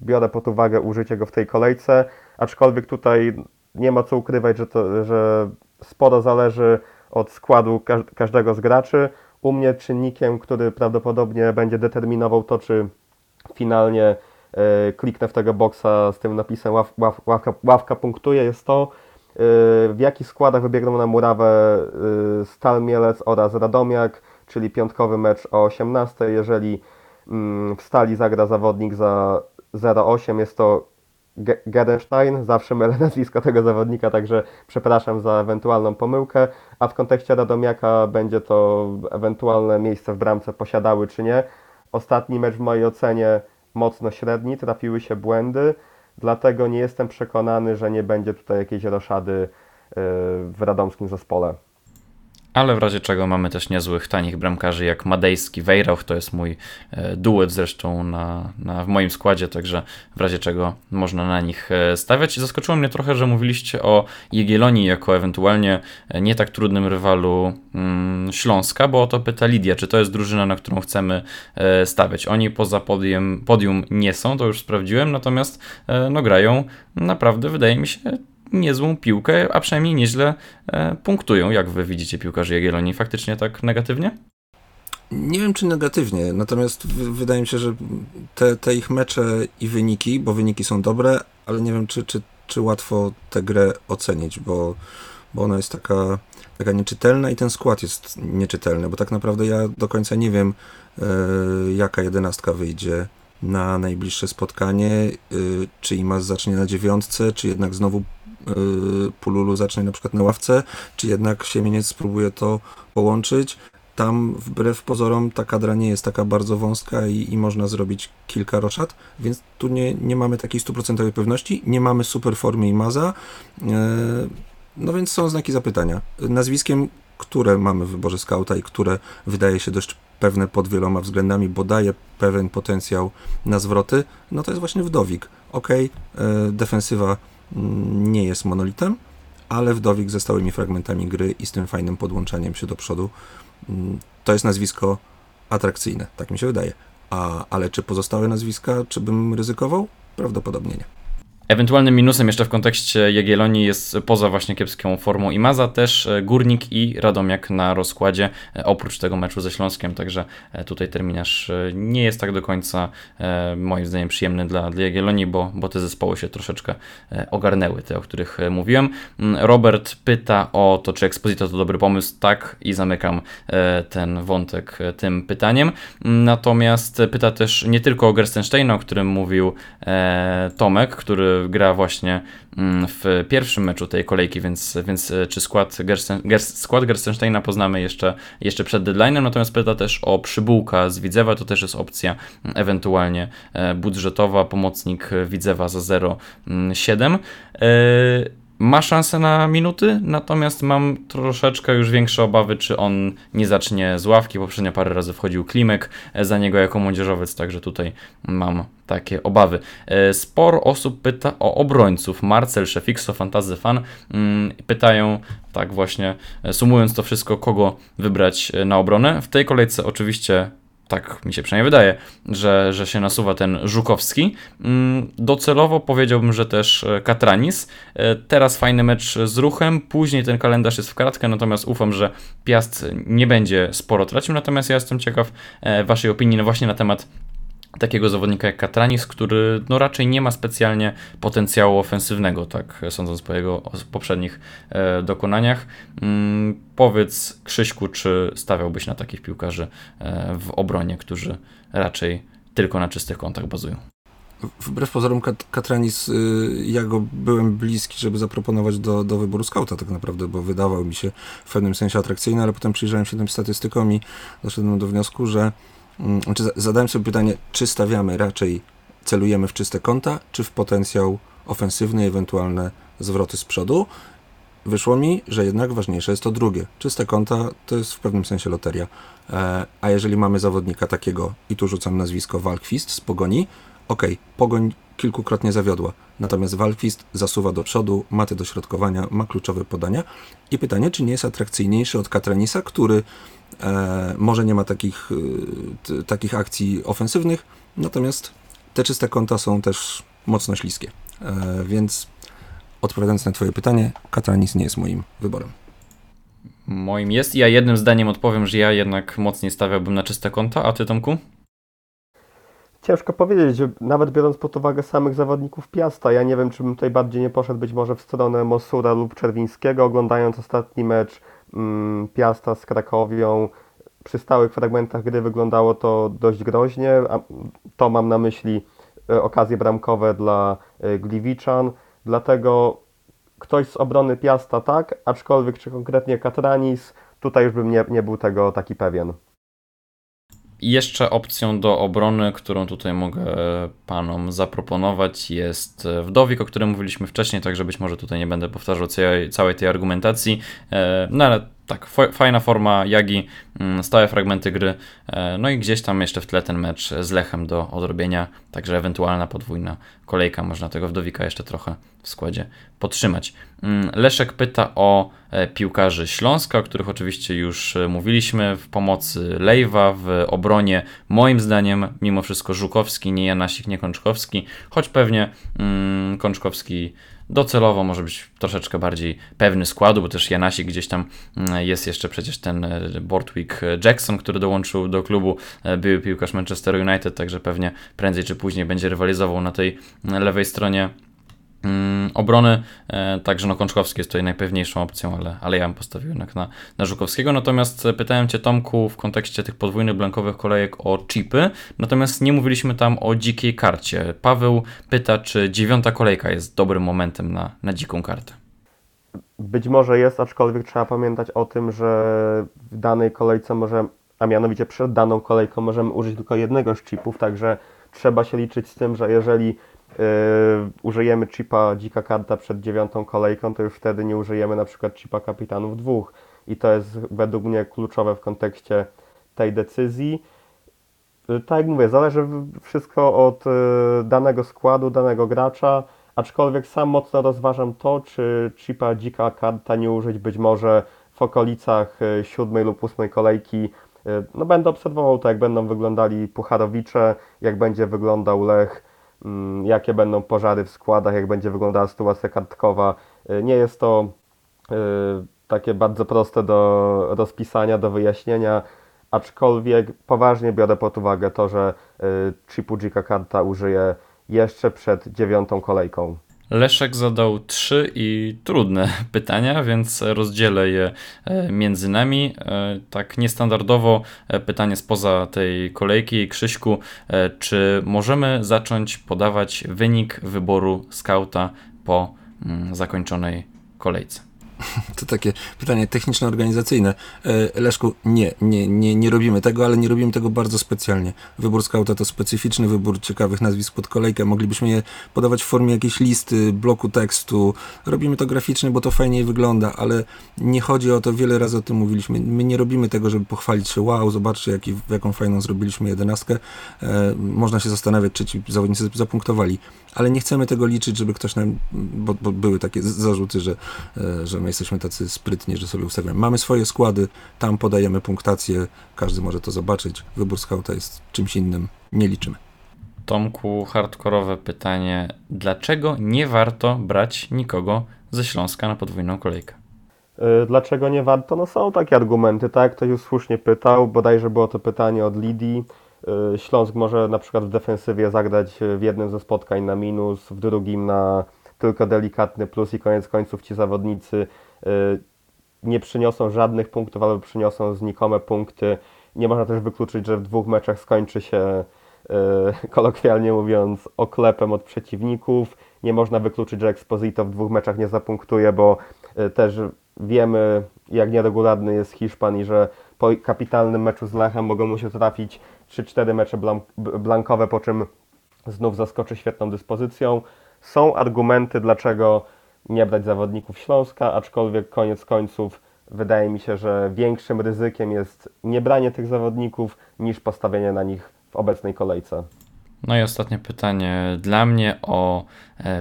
biorę pod uwagę użycie go w tej kolejce, aczkolwiek tutaj nie ma co ukrywać, że, to, że sporo zależy od składu każ- każdego z graczy. U mnie czynnikiem, który prawdopodobnie będzie determinował to, czy finalnie e, kliknę w tego boksa z tym napisem ław, ław, ławka, ławka punktuje, jest to, e, w jakich składach wybiegną na murawę e, Stal Mielec oraz Radomiak, czyli piątkowy mecz o 18. Jeżeli mm, w Stali zagra zawodnik za 0,8, jest to Ge- Gedenstein, zawsze mylę nazwisko tego zawodnika, także przepraszam za ewentualną pomyłkę, a w kontekście Radomiaka będzie to ewentualne miejsce w bramce posiadały czy nie. Ostatni mecz w mojej ocenie mocno średni, trafiły się błędy, dlatego nie jestem przekonany, że nie będzie tutaj jakiejś roszady yy, w radomskim zespole. Ale w razie czego mamy też niezłych, tanich bramkarzy jak Madejski, Wejrauch, to jest mój e, duet zresztą na, na, w moim składzie, także w razie czego można na nich e, stawiać. I zaskoczyło mnie trochę, że mówiliście o Jagiellonii jako ewentualnie e, nie tak trudnym rywalu mm, Śląska, bo o to pyta Lidia, czy to jest drużyna, na którą chcemy stawiać. Oni poza podium, podium nie są, to już sprawdziłem, natomiast no grają naprawdę, wydaje mi się, niezłą piłkę, a przynajmniej nieźle e, punktują. Jak wy widzicie piłkarzy Jagiellonii? Faktycznie tak negatywnie? Nie wiem, czy negatywnie, natomiast wydaje mi się, że te, te ich mecze i wyniki, bo wyniki są dobre, ale nie wiem, czy, czy, czy łatwo tę grę ocenić, bo, bo ona jest taka, taka nieczytelna i ten skład jest nieczytelny, bo tak naprawdę ja do końca nie wiem, e, jaka jedenastka wyjdzie na najbliższe spotkanie, e, czy Imas zacznie na dziewiątce, czy jednak znowu Pululu zacznie na przykład na ławce, czy jednak Siemieniec spróbuje to połączyć tam wbrew pozorom ta kadra nie jest taka bardzo wąska i, i można zrobić kilka roszad, więc tu nie, nie mamy takiej stuprocentowej pewności, nie mamy super formy i maza, e, no więc są znaki zapytania. Nazwiskiem, które mamy w wyborze skauta i które wydaje się dość pewne pod wieloma względami, bo daje pewien potencjał na zwroty, no to jest właśnie Wdowik. Ok, defensywa nie jest monolitem, ale Wdowik ze stałymi fragmentami gry i z tym fajnym podłączeniem się do przodu, mm, to jest nazwisko atrakcyjne, tak mi się wydaje. A, ale czy pozostałe nazwiska, czy bym ryzykował? Prawdopodobnie nie. Ewentualnym minusem jeszcze w kontekście Jagiellonii jest poza właśnie kiepską formą Imaza też e, Górnik i Radomiak na rozkładzie e, oprócz tego meczu ze Śląskiem, także e, tutaj terminarz nie jest tak do końca moim zdaniem przyjemny dla, dla Jagiellonii, bo, bo te zespoły się troszeczkę ogarnęły, te o których mówiłem. Mm, Robert pyta o to, czy Exposito to dobry pomysł. Tak i zamykam ten wątek tym pytaniem. Natomiast pyta też nie tylko o Gerstensteina, o którym mówił Tomek, który gra właśnie mm, w pierwszym meczu tej kolejki, więc, więc e, czy skład, Gersten, skład Gerstensteina poznamy jeszcze, jeszcze przed deadline'em, natomiast pyta też o przybułka z Widzewa, to też jest opcja mm, ewentualnie e, budżetowa, pomocnik Widzewa za 0,7 ma szansę na minuty, natomiast mam troszeczkę już większe obawy, czy on nie zacznie z ławki. Poprzednio parę razy wchodził Klimek e, za niego jako młodzieżowiec, także tutaj mam takie obawy. E, sporo osób pyta o obrońców. Marcel, Szefixo, Fantazy Fan mm, pytają, tak właśnie, e, sumując to wszystko, kogo wybrać na obronę. W tej kolejce oczywiście tak mi się przynajmniej wydaje, że, że się nasuwa ten Żukowski. Mm, docelowo powiedziałbym, że też e, Katranis. E, teraz fajny mecz z ruchem, później ten kalendarz jest w kratkę, natomiast ufam, że Piast nie będzie sporo tracił. Natomiast ja jestem ciekaw e, Waszej opinii no właśnie na temat takiego zawodnika jak Katranis, który no raczej nie ma specjalnie potencjału ofensywnego, tak sądząc po jego poprzednich e, dokonaniach. Mm, powiedz Krzyśku, czy stawiałbyś na takich piłkarzy e, w obronie, którzy raczej tylko na czystych kątach bazują? Wbrew pozorom Kat Katranis, y, ja go byłem bliski, żeby zaproponować do, do wyboru skauta tak naprawdę, bo wydawał mi się w pewnym sensie atrakcyjny, ale potem przyjrzałem się tym statystykom i doszedłem do wniosku, że znaczy zadałem sobie pytanie, czy stawiamy raczej, celujemy w czyste konta, czy w potencjał ofensywny, ewentualne zwroty z przodu. Wyszło mi, że jednak ważniejsze jest to drugie. Czyste konta to jest w pewnym sensie loteria. E, a jeżeli mamy zawodnika takiego, i tu rzucam nazwisko Walkwist z Pogoni, ok, Pogoń kilkukrotnie zawiodła, natomiast Walkwist zasuwa do przodu, ma te dośrodkowania, ma kluczowe podania i pytanie, czy nie jest atrakcyjniejszy od Katranisa, który E, może nie ma takich, e, takich akcji ofensywnych, natomiast te czyste konta są też mocno śliskie. E, więc odpowiadając na Twoje pytanie, Katranis nie jest moim wyborem. Moim jest. Ja jednym zdaniem odpowiem, że ja jednak mocniej stawiałbym na czyste konta, a Ty, Tomku? Ciężko powiedzieć, że nawet biorąc pod uwagę samych zawodników Piasta, ja nie wiem, czy bym tutaj bardziej nie poszedł być może w stronę Mosura lub Czerwińskiego, oglądając ostatni mecz Mm, Piasta z Krakowią. Przy stałych fragmentach gry wyglądało to dość groźnie. To mam na myśli e, okazje bramkowe dla e, Gliwiczan. Dlatego ktoś z obrony Piasta tak, aczkolwiek czy konkretnie Katranis, tutaj już bym nie, nie był tego taki pewien. Jeszcze opcją do obrony, którą tutaj mogę panom zaproponować, jest wdowik, o którym mówiliśmy wcześniej, także być może tutaj nie będę powtarzał całej, całej tej argumentacji. E, no ale tak, fajna forma Jagi, mm, stałe fragmenty gry, e, no i gdzieś tam jeszcze w tle ten mecz z Lechem do odrobienia, także ewentualna podwójna kolejka, można tego wdowika jeszcze trochę w składzie podtrzymać. Mm, Leszek pyta o e, piłkarzy Śląska, o których oczywiście już e, mówiliśmy, w pomocy Lejwa, w obronie, moim zdaniem, mimo wszystko Żukowski, nie Janasik, nie Kączkowski, choć pewnie mm, docelowo może być troszeczkę bardziej pewny składu, bo też Janasik gdzieś tam mm, jest jeszcze przecież ten e, Bortwick Jackson, który dołączył do klubu, e, były piłkarz Manchester United, także pewnie prędzej czy później będzie rywalizował na tej mm, lewej stronie obrony, e, także no Kączkowski jest tutaj najpewniejszą opcją, ale, ale ja bym postawił jednak na, na Żukowskiego. Natomiast pytałem Cię Tomku w kontekście tych podwójnych blankowych kolejek o chipy, natomiast nie mówiliśmy tam o dzikiej karcie. Paweł pyta, czy dziewiąta kolejka jest dobrym momentem na, na dziką kartę. być może jest, aczkolwiek trzeba pamiętać o tym, że w danej kolejce możemy, a mianowicie przed daną kolejką możemy użyć tylko jednego z chipów, także trzeba się liczyć z tym, że jeżeli yy, użyjemy chipa dzika karta przed dziewiątą kolejką, to już wtedy nie użyjemy na przykład chipa kapitanów dwóch. I to jest według mnie kluczowe w kontekście tej decyzji. Yy, Tak jak mówię, zależy wszystko od yy, danego składu, danego gracza, aczkolwiek sam mocno rozważam to, czy chipa dzika karta nie użyć być może w okolicach yy, siódmej lub ósmej kolejki. No będę obserwował to, jak będą wyglądali Pucharowicze, jak będzie wyglądał Lech, jakie będą pożary w składach, jak będzie wyglądała sytuacja kartkowa. Yy, Nie jest to yy, takie bardzo proste do rozpisania, do wyjaśnienia, aczkolwiek poważnie biorę pod uwagę to, że yy, chipu dzika karta użyję jeszcze przed dziewiątą kolejką. Leszek zadał trzy i trudne pytania, więc rozdzielę je e, między nami. E, Tak niestandardowo e, pytanie spoza tej kolejki. Krzyśku, czy możemy zacząć podawać wynik wyboru skauta po mm, zakończonej kolejce? To takie pytanie techniczno-organizacyjne. E, Leszku, nie, nie, nie, nie robimy tego, ale nie robimy tego bardzo specjalnie. Wybór skauta to specyficzny wybór ciekawych nazwisk pod kolejkę. Moglibyśmy je podawać w formie jakiejś listy, bloku tekstu. Robimy to graficznie, bo to fajniej wygląda, ale nie chodzi o to, wiele razy o tym mówiliśmy. My nie robimy tego, żeby pochwalić się, wow, zobaczcie, jaki, jaką fajną zrobiliśmy jedenastkę. E, można się zastanawiać, czy ci zawodnicy zapunktowali, ale nie chcemy tego liczyć, żeby ktoś nam, bo, bo były takie zarzuty, że, e, że my jesteśmy tacy sprytni, że sobie ustawiamy. Mamy swoje składy, tam podajemy punktację, każdy może to zobaczyć. Wybór skauta jest czymś innym, nie liczymy. Tomku, hardkorowe pytanie. Dlaczego nie warto brać nikogo ze Śląska na podwójną kolejkę? Yy, Dlaczego nie warto? No są takie argumenty, tak? Ktoś już słusznie pytał, bodajże było to pytanie od Lidii. Yy, Śląsk może na przykład w defensywie zagrać w jednym ze spotkań na minus, w drugim na tylko delikatny plus i koniec końców ci zawodnicy yy, nie przyniosą żadnych punktów albo przyniosą znikome punkty. Nie można też wykluczyć, że w dwóch meczach skończy się yy, kolokwialnie mówiąc oklepem od przeciwników. Nie można wykluczyć, że Exposito w dwóch meczach nie zapunktuje, bo yy, też wiemy, jak nieregularny jest Hiszpan i że po kapitalnym meczu z Lechem mogą mu się trafić 3-4 mecze blankowe, po czym znów zaskoczy świetną dyspozycją. Są argumenty, dlaczego nie brać zawodników Śląska, aczkolwiek koniec końców wydaje mi się, że większym ryzykiem jest nie branie tych zawodników niż postawienie na nich w obecnej kolejce. No i ostatnie pytanie dla mnie o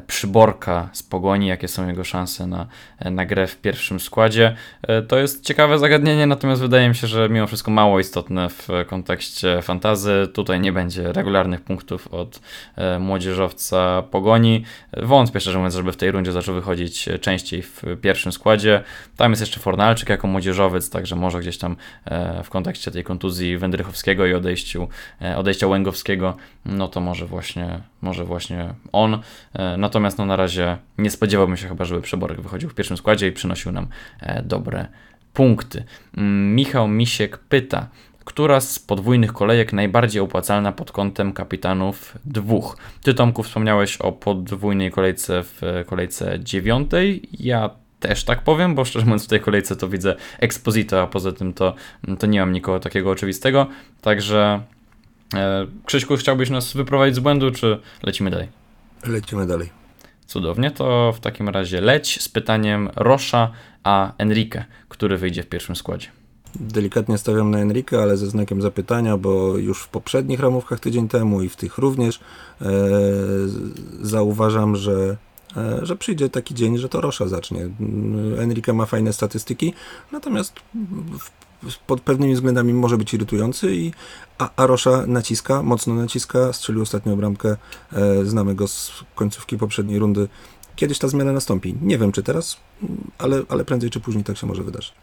przyborka z pogoni, jakie są jego szanse na, e, na grę w pierwszym składzie. E, to jest ciekawe zagadnienie, natomiast wydaje mi się, że mimo wszystko mało istotne w kontekście fantazy. Tutaj nie będzie regularnych punktów od e, młodzieżowca pogoni. Wątpię szczerze mówiąc, żeby w tej rundzie zaczął wychodzić częściej w pierwszym składzie. Tam jest jeszcze Fornalczyk jako młodzieżowiec, także może gdzieś tam e, w kontekście tej kontuzji Wędrychowskiego i odejściu, e, odejścia Łęgowskiego, no to może właśnie, może właśnie on. Natomiast no na razie nie spodziewałbym się chyba, żeby Przeborek wychodził w pierwszym składzie i przynosił nam e, dobre punkty. Mm, Michał Misiek pyta, która z podwójnych kolejek najbardziej opłacalna pod kątem kapitanów dwóch? Ty Tomku wspomniałeś o podwójnej kolejce w e, kolejce dziewiątej. Ja też tak powiem, bo szczerze mówiąc w tej kolejce to widzę Exposito, a poza tym to, to nie mam nikogo takiego oczywistego. Także e, Krzyśku, chciałbyś nas wyprowadzić z błędu, czy lecimy dalej? Lecimy dalej. Cudownie, to w takim razie leć z pytaniem Rosza a Enrique, który wyjdzie w pierwszym składzie. Delikatnie stawiam na Enrique, ale ze znakiem zapytania, bo już w poprzednich ramówkach tydzień temu i w tych również e, zauważam, że, e, że przyjdzie taki dzień, że to Rosza zacznie. Enrique ma fajne statystyki, natomiast w, pod pewnymi względami może być irytujący, i, a, a Rosza naciska, mocno naciska, strzelił ostatnią bramkę, e, znamy go z końcówki poprzedniej rundy. Kiedyś ta zmiana nastąpi. Nie wiem, czy teraz, ale, ale prędzej czy później tak się może wydarzyć.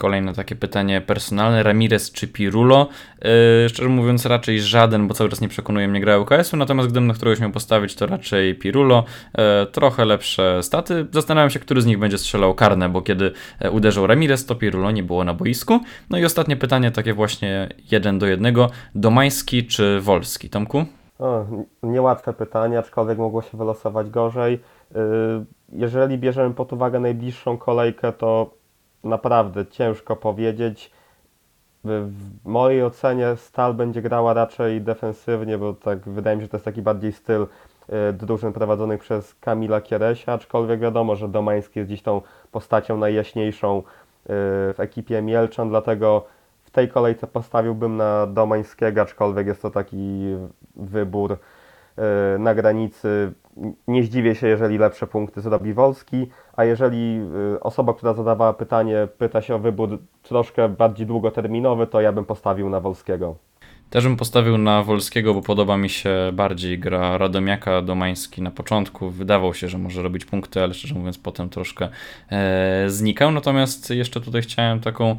Kolejne takie pytanie personalne, Ramirez czy Pirulo? Yy, szczerze mówiąc raczej żaden, bo cały czas nie przekonuje mnie gra UKS-u, natomiast gdybym na któregoś miał postawić, to raczej Pirulo. Yy, trochę lepsze staty. Zastanawiam się, który z nich będzie strzelał karne, bo kiedy e, uderzył Ramirez, to Pirulo nie było na boisku. No i ostatnie pytanie, takie właśnie jeden do jednego. Domański czy Wolski? Tomku? O, niełatwe pytanie, aczkolwiek mogło się wylosować gorzej. Y, jeżeli bierzemy pod uwagę najbliższą kolejkę, to naprawdę ciężko powiedzieć. W mojej ocenie Stal będzie grała raczej defensywnie, bo tak wydaje mi się, że to jest taki bardziej styl y, drużyn prowadzonych przez Kamila Kieresia, aczkolwiek wiadomo, że Domański jest dziś tą postacią najjaśniejszą y, w ekipie Mielczan, dlatego w tej kolejce postawiłbym na Domańskiego, aczkolwiek jest to taki wybór e, na granicy. Nie zdziwię się, jeżeli lepsze punkty zrobi Wolski, a jeżeli e, osoba, która zadawała pytanie, pyta się o wybór troszkę bardziej długoterminowy, to ja bym postawił na Wolskiego. Też bym postawił na Wolskiego, bo podoba mi się bardziej gra Radomiaka, Domański na początku. Wydawał się, że może robić punkty, ale szczerze mówiąc potem troszkę e, znikał. Natomiast jeszcze tutaj chciałem taką e,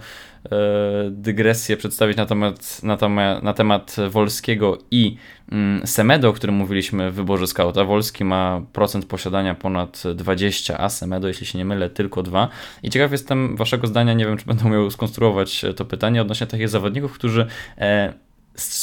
dygresję przedstawić na temat, na, temat, na temat Wolskiego i mm, Semedo, o którym mówiliśmy w wyborze skauta. Wolski ma procent posiadania ponad 20, a Semedo, jeśli się nie mylę, tylko 2. I ciekaw jestem waszego zdania, nie wiem, czy będę umiał skonstruować to pytanie odnośnie takich zawodników, którzy e,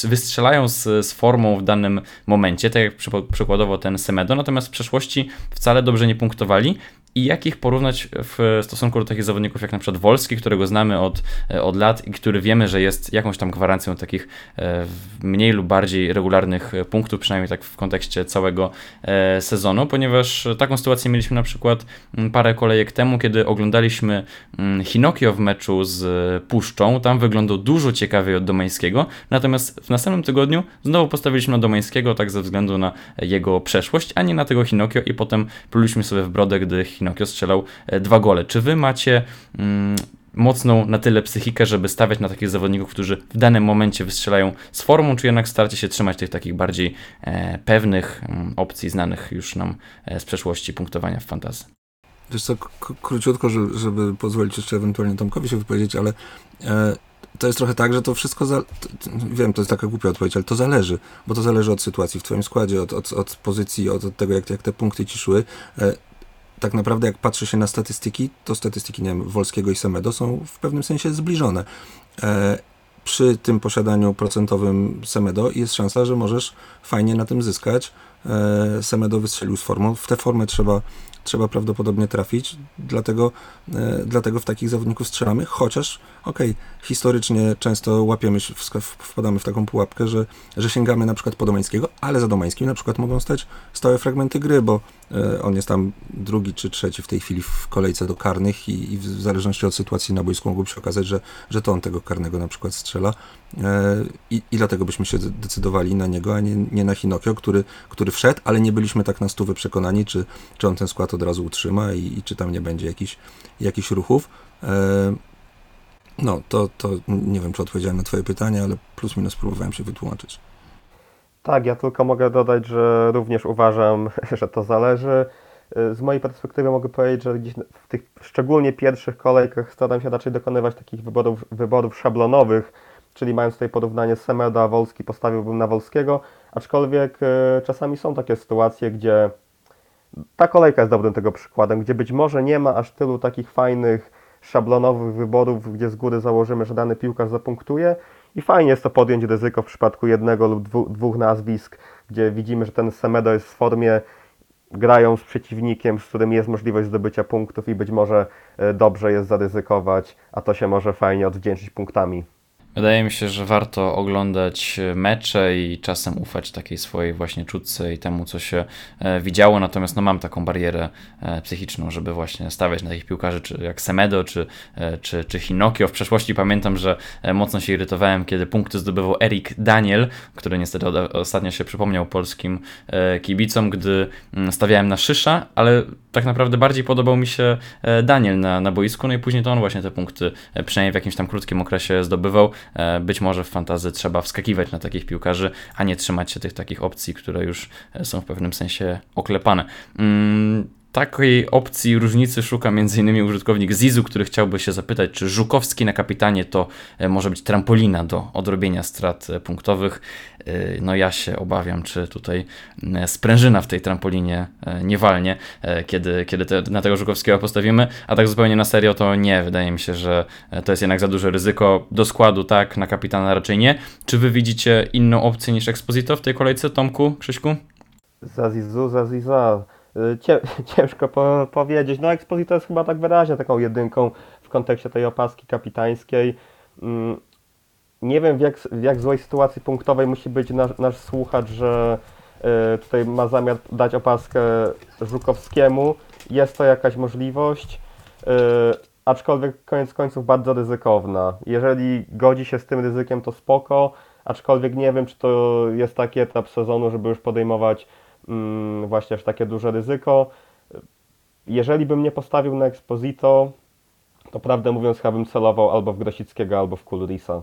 wystrzelają z, z formą w danym momencie, tak jak przykładowo ten Semedo, natomiast w przeszłości wcale dobrze nie punktowali i jak ich porównać w stosunku do takich zawodników jak na przykład Wolski, którego znamy od, od lat i który wiemy, że jest jakąś tam gwarancją takich e, mniej lub bardziej regularnych punktów, przynajmniej tak w kontekście całego e, sezonu, ponieważ taką sytuację mieliśmy na przykład parę kolejek temu, kiedy oglądaliśmy Hinokio w meczu z Puszczą, tam wyglądał dużo ciekawiej od Domańskiego, natomiast w następnym tygodniu znowu postawiliśmy na Domańskiego tak ze względu na jego przeszłość, a nie na tego Hinokio i potem pluliśmy sobie w brodę, gdy Hinokio strzelał e, dwa gole. Czy wy macie mm, mocną na tyle psychikę, żeby stawiać na takich zawodników, którzy w danym momencie wystrzelają z formą, czy jednak staracie się trzymać tych takich bardziej e, pewnych mm, opcji znanych już nam e, z przeszłości punktowania w fantazji? Wiesz co, króciutko, żeby, pozwolić jeszcze ewentualnie Tomkowi się wypowiedzieć, ale e, to jest trochę tak, że to wszystko, za, wiem, to jest taka głupia odpowiedź, ale to zależy, bo to zależy od sytuacji w twoim składzie, od, od, od pozycji, od, od tego, jak, jak te punkty ci szły. Tak naprawdę jak patrzy się na statystyki, to statystyki, nie wiem, Wolskiego i Semedo są w pewnym sensie zbliżone. E, przy tym posiadaniu procentowym Semedo jest szansa, że możesz fajnie na tym zyskać. E, Semedo wystrzelił z formą. W tę formę trzeba trzeba prawdopodobnie trafić, dlatego, e, dlatego w takich zawodników strzelamy, chociaż okej, okay, historycznie często łapiemy, wpadamy w taką pułapkę, że, że sięgamy na przykład po Domańskiego, ale za Domańskim na przykład mogą stać stałe fragmenty gry, bo on jest tam drugi czy trzeci w tej chwili w kolejce do karnych i, i w zależności od sytuacji na boisku mogłoby się okazać, że, że to on tego karnego na przykład strzela e, i, i dlatego byśmy się decydowali na niego, a nie, nie na Hinokio, który, który wszedł, ale nie byliśmy tak na stówę przekonani, czy, czy on ten skład od razu utrzyma i, i czy tam nie będzie jakichś jakich ruchów. E, no, to, to nie wiem, czy odpowiedziałem na Twoje pytanie, ale plus minus próbowałem się wytłumaczyć. Tak, ja tylko mogę dodać, że również uważam, że to zależy. Z mojej perspektywy mogę powiedzieć, że gdzieś w tych szczególnie pierwszych kolejkach staram się raczej dokonywać takich wyborów, wyborów szablonowych, czyli mając tutaj porównanie Semeda, Wolski, postawiłbym na Wolskiego, aczkolwiek e, czasami są takie sytuacje, gdzie ta kolejka jest dobrym tego przykładem, gdzie być może nie ma aż tylu takich fajnych szablonowych wyborów, gdzie z góry założymy, że dany piłkarz zapunktuje i fajnie jest to podjąć ryzyko w przypadku jednego lub dwóch, nazwisk, gdzie widzimy, że ten Semedo jest w formie, grają z przeciwnikiem, z którym jest możliwość zdobycia punktów i być może e, dobrze jest zaryzykować, a to się może fajnie odwdzięczyć punktami. Wydaje mi się, że warto oglądać mecze i czasem ufać takiej swojej właśnie czutce i temu, co się e, widziało. Natomiast no, mam taką barierę e, psychiczną, żeby właśnie stawiać na takich piłkarzy czy jak Semedo czy, e, czy, czy Hinokio. W przeszłości pamiętam, że mocno się irytowałem, kiedy punkty zdobywał Erik Daniel, który niestety ostatnio się przypomniał polskim kibicom, gdy mm, stawiałem na Szysza, ale tak naprawdę bardziej podobał mi się Daniel na, na boisku, no i później to on właśnie te punkty przynajmniej w jakimś tam krótkim okresie zdobywał. E, być może w fantazy trzeba wskakiwać na takich piłkarzy, a nie trzymać się tych takich opcji, które już e, są w pewnym sensie oklepane. Takiej opcji różnicy szuka m.in. użytkownik Zizu, który chciałby się zapytać, czy Żukowski na kapitanie to e, może być trampolina do odrobienia strat e, punktowych. E, no ja się obawiam, czy tutaj sprężyna w tej trampolinie nie walnie, kiedy, kiedy te, na tego Żukowskiego postawimy, a tak zupełnie na serio to nie. Wydaje mi się, że to jest jednak za duże ryzyko. Do składu tak, na kapitana raczej nie. Czy wy widzicie inną opcję niż Exposito w tej kolejce, Tomku, Krzyśku? Za Zizu, Y, ciężko po, powiedzieć. No Exposito jest chyba tak wyraźnie taką jedynką w kontekście tej opaski kapitańskiej. Mm, nie wiem w jak, w jak złej sytuacji punktowej musi być nasz, nasz słuchacz, że y, tutaj ma zamiar dać opaskę Żukowskiemu. Jest to jakaś możliwość, y, aczkolwiek koniec końców bardzo ryzykowna. Jeżeli godzi się z tym ryzykiem, to spoko, aczkolwiek nie wiem, czy to jest taki etap sezonu, żeby już podejmować właśnie aż takie duże ryzyko. Jeżeli bym nie postawił na Exposito, to prawdę mówiąc chyba bym celował albo w Grosickiego, albo w Kulrisa.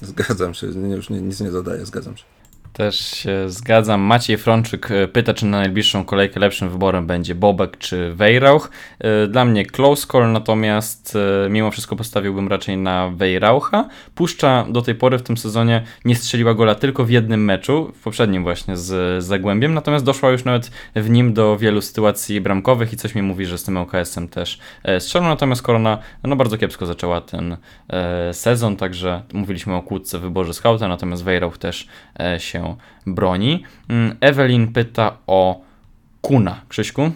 Zgadzam się, już nic nie dodaję, zgadzam się. Też się zgadzam. Maciej Frączyk e, pyta, czy na najbliższą kolejkę lepszym wyborem będzie Bobek czy Weirauch. E, dla mnie close call, natomiast e, mimo wszystko postawiłbym raczej na Weiraucha. Puszcza do tej pory w tym sezonie nie strzeliła gola tylko w jednym meczu, w poprzednim właśnie z Zagłębiem, natomiast doszła już nawet w nim do wielu sytuacji bramkowych i coś mi mówi, że z tym OKS-em też strzelą, natomiast Korona no bardzo kiepsko zaczęła ten sezon, także mówiliśmy o kłódce w wyborze skauta, natomiast Weirauch też się broni. Mm, Ewelin pyta o Kuna. Krzyśku? E,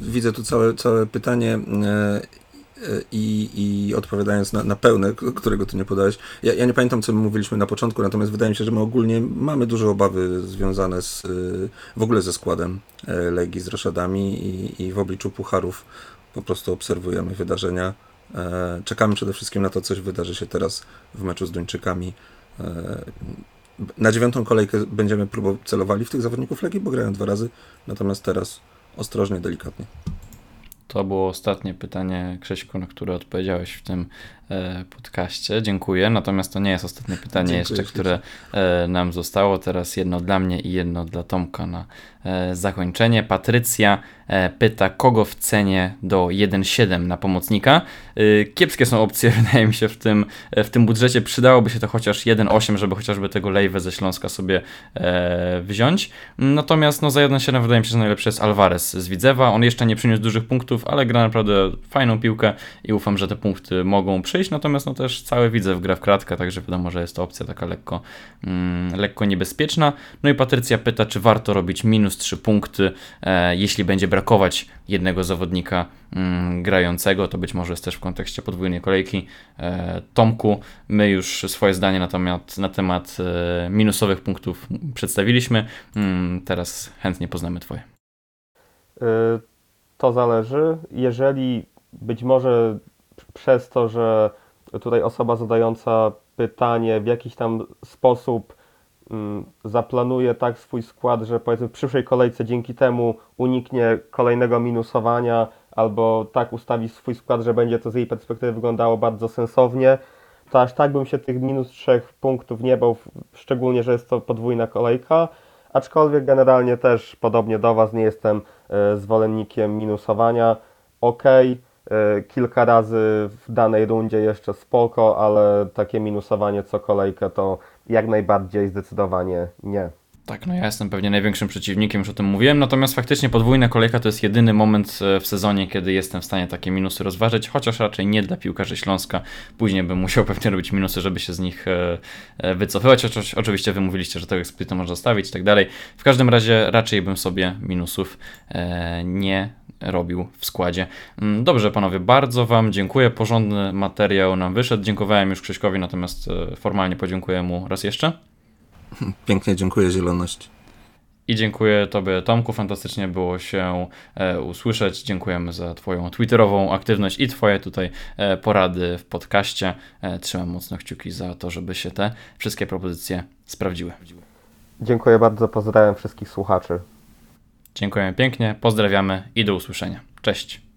widzę tu całe, całe pytanie e, i, i odpowiadając na, na pełne, którego tu nie podałeś, ja, ja, nie pamiętam, co my mówiliśmy na początku, natomiast wydaje mi się, że my ogólnie mamy duże obawy związane z, w ogóle ze składem e, Legii, z Roszadami i, i w obliczu pucharów po prostu obserwujemy wydarzenia. Czekamy przede wszystkim na to, coś wydarzy się teraz w meczu z Duńczykami na dziewiątą kolejkę będziemy próbować celowali w tych zawodników Legii, bo grają dwa razy, natomiast teraz ostrożnie, delikatnie. To było ostatnie pytanie, Krzyśku, na które odpowiedziałeś w tym podcaście. Dziękuję. Natomiast to nie jest ostatnie pytanie Dziękuję, jeszcze, które e, nam zostało. Teraz jedno dla mnie i jedno dla Tomka na e, zakończenie. Patrycja e, pyta, kogo w cenie do 1,7 na pomocnika. E, kiepskie są opcje, wydaje mi się, w tym, e, w tym budżecie. Przydałoby się to chociaż 1,8, żeby chociażby tego Lejwę ze Śląska sobie wziąć. Natomiast no, za 1,7 wydaje mi się, że najlepszy jest Alvarez z Widzewa. On jeszcze nie przyniósł dużych punktów, ale gra naprawdę fajną piłkę i ufam, że te punkty mogą przyjść. Natomiast no, też cały Widzew gra w kratkę, także wiadomo, że jest to opcja taka lekko, mm, lekko niebezpieczna. No i Patrycja pyta, czy warto robić minus 3 punkty, e, jeśli będzie brakować jednego zawodnika mm, grającego, to być może jest też w kontekście podwójnej kolejki. E, Tomku, my już swoje zdanie na temat, na temat e, minusowych punktów przedstawiliśmy. Mm, teraz chętnie poznamy Twoje. Y, to zależy. Jeżeli być może przez to, że tutaj osoba zadająca pytanie w jakiś tam sposób Mm, zaplanuje tak swój skład, że powiedzmy w przyszłej kolejce dzięki temu uniknie kolejnego minusowania, albo tak ustawi swój skład, że będzie to z jej perspektywy wyglądało bardzo sensownie, to aż tak bym się tych minus trzech punktów nie bał, szczególnie, że jest to podwójna kolejka. Aczkolwiek generalnie też podobnie do Was nie jestem e, zwolennikiem minusowania. Ok, e, kilka razy w danej rundzie jeszcze spoko, ale takie minusowanie co kolejkę to jak najbardziej zdecydowanie nie. Tak, no ja jestem pewnie największym przeciwnikiem, już o tym mówiłem, natomiast faktycznie podwójna kolejka to jest jedyny moment e, w sezonie, kiedy jestem w stanie takie minusy rozważyć, chociaż raczej nie dla piłkarzy Śląska. Później bym musiał pewnie robić minusy, żeby się z nich e, e, wycofywać. Oczywiście wy mówiliście, że tego eksploita można zostawić i tak dalej. W każdym razie raczej bym sobie minusów nie robił w składzie. Mm, dobrze, panowie, bardzo Wam dziękuję. Porządny materiał nam wyszedł. Dziękowałem już Krzyśkowi, natomiast e, formalnie podziękuję mu raz jeszcze. Pięknie dziękuję Zieloność. I dziękuję Tobie, Tomku. Fantastycznie było się e, usłyszeć. Dziękujemy za Twoją twitterową aktywność i Twoje tutaj e, porady w podcaście. E, trzymam mocno kciuki za to, żeby się te wszystkie propozycje sprawdziły. Dziękuję bardzo. Pozdrawiam wszystkich słuchaczy. Dziękujemy pięknie, pozdrawiamy i do usłyszenia. Cześć.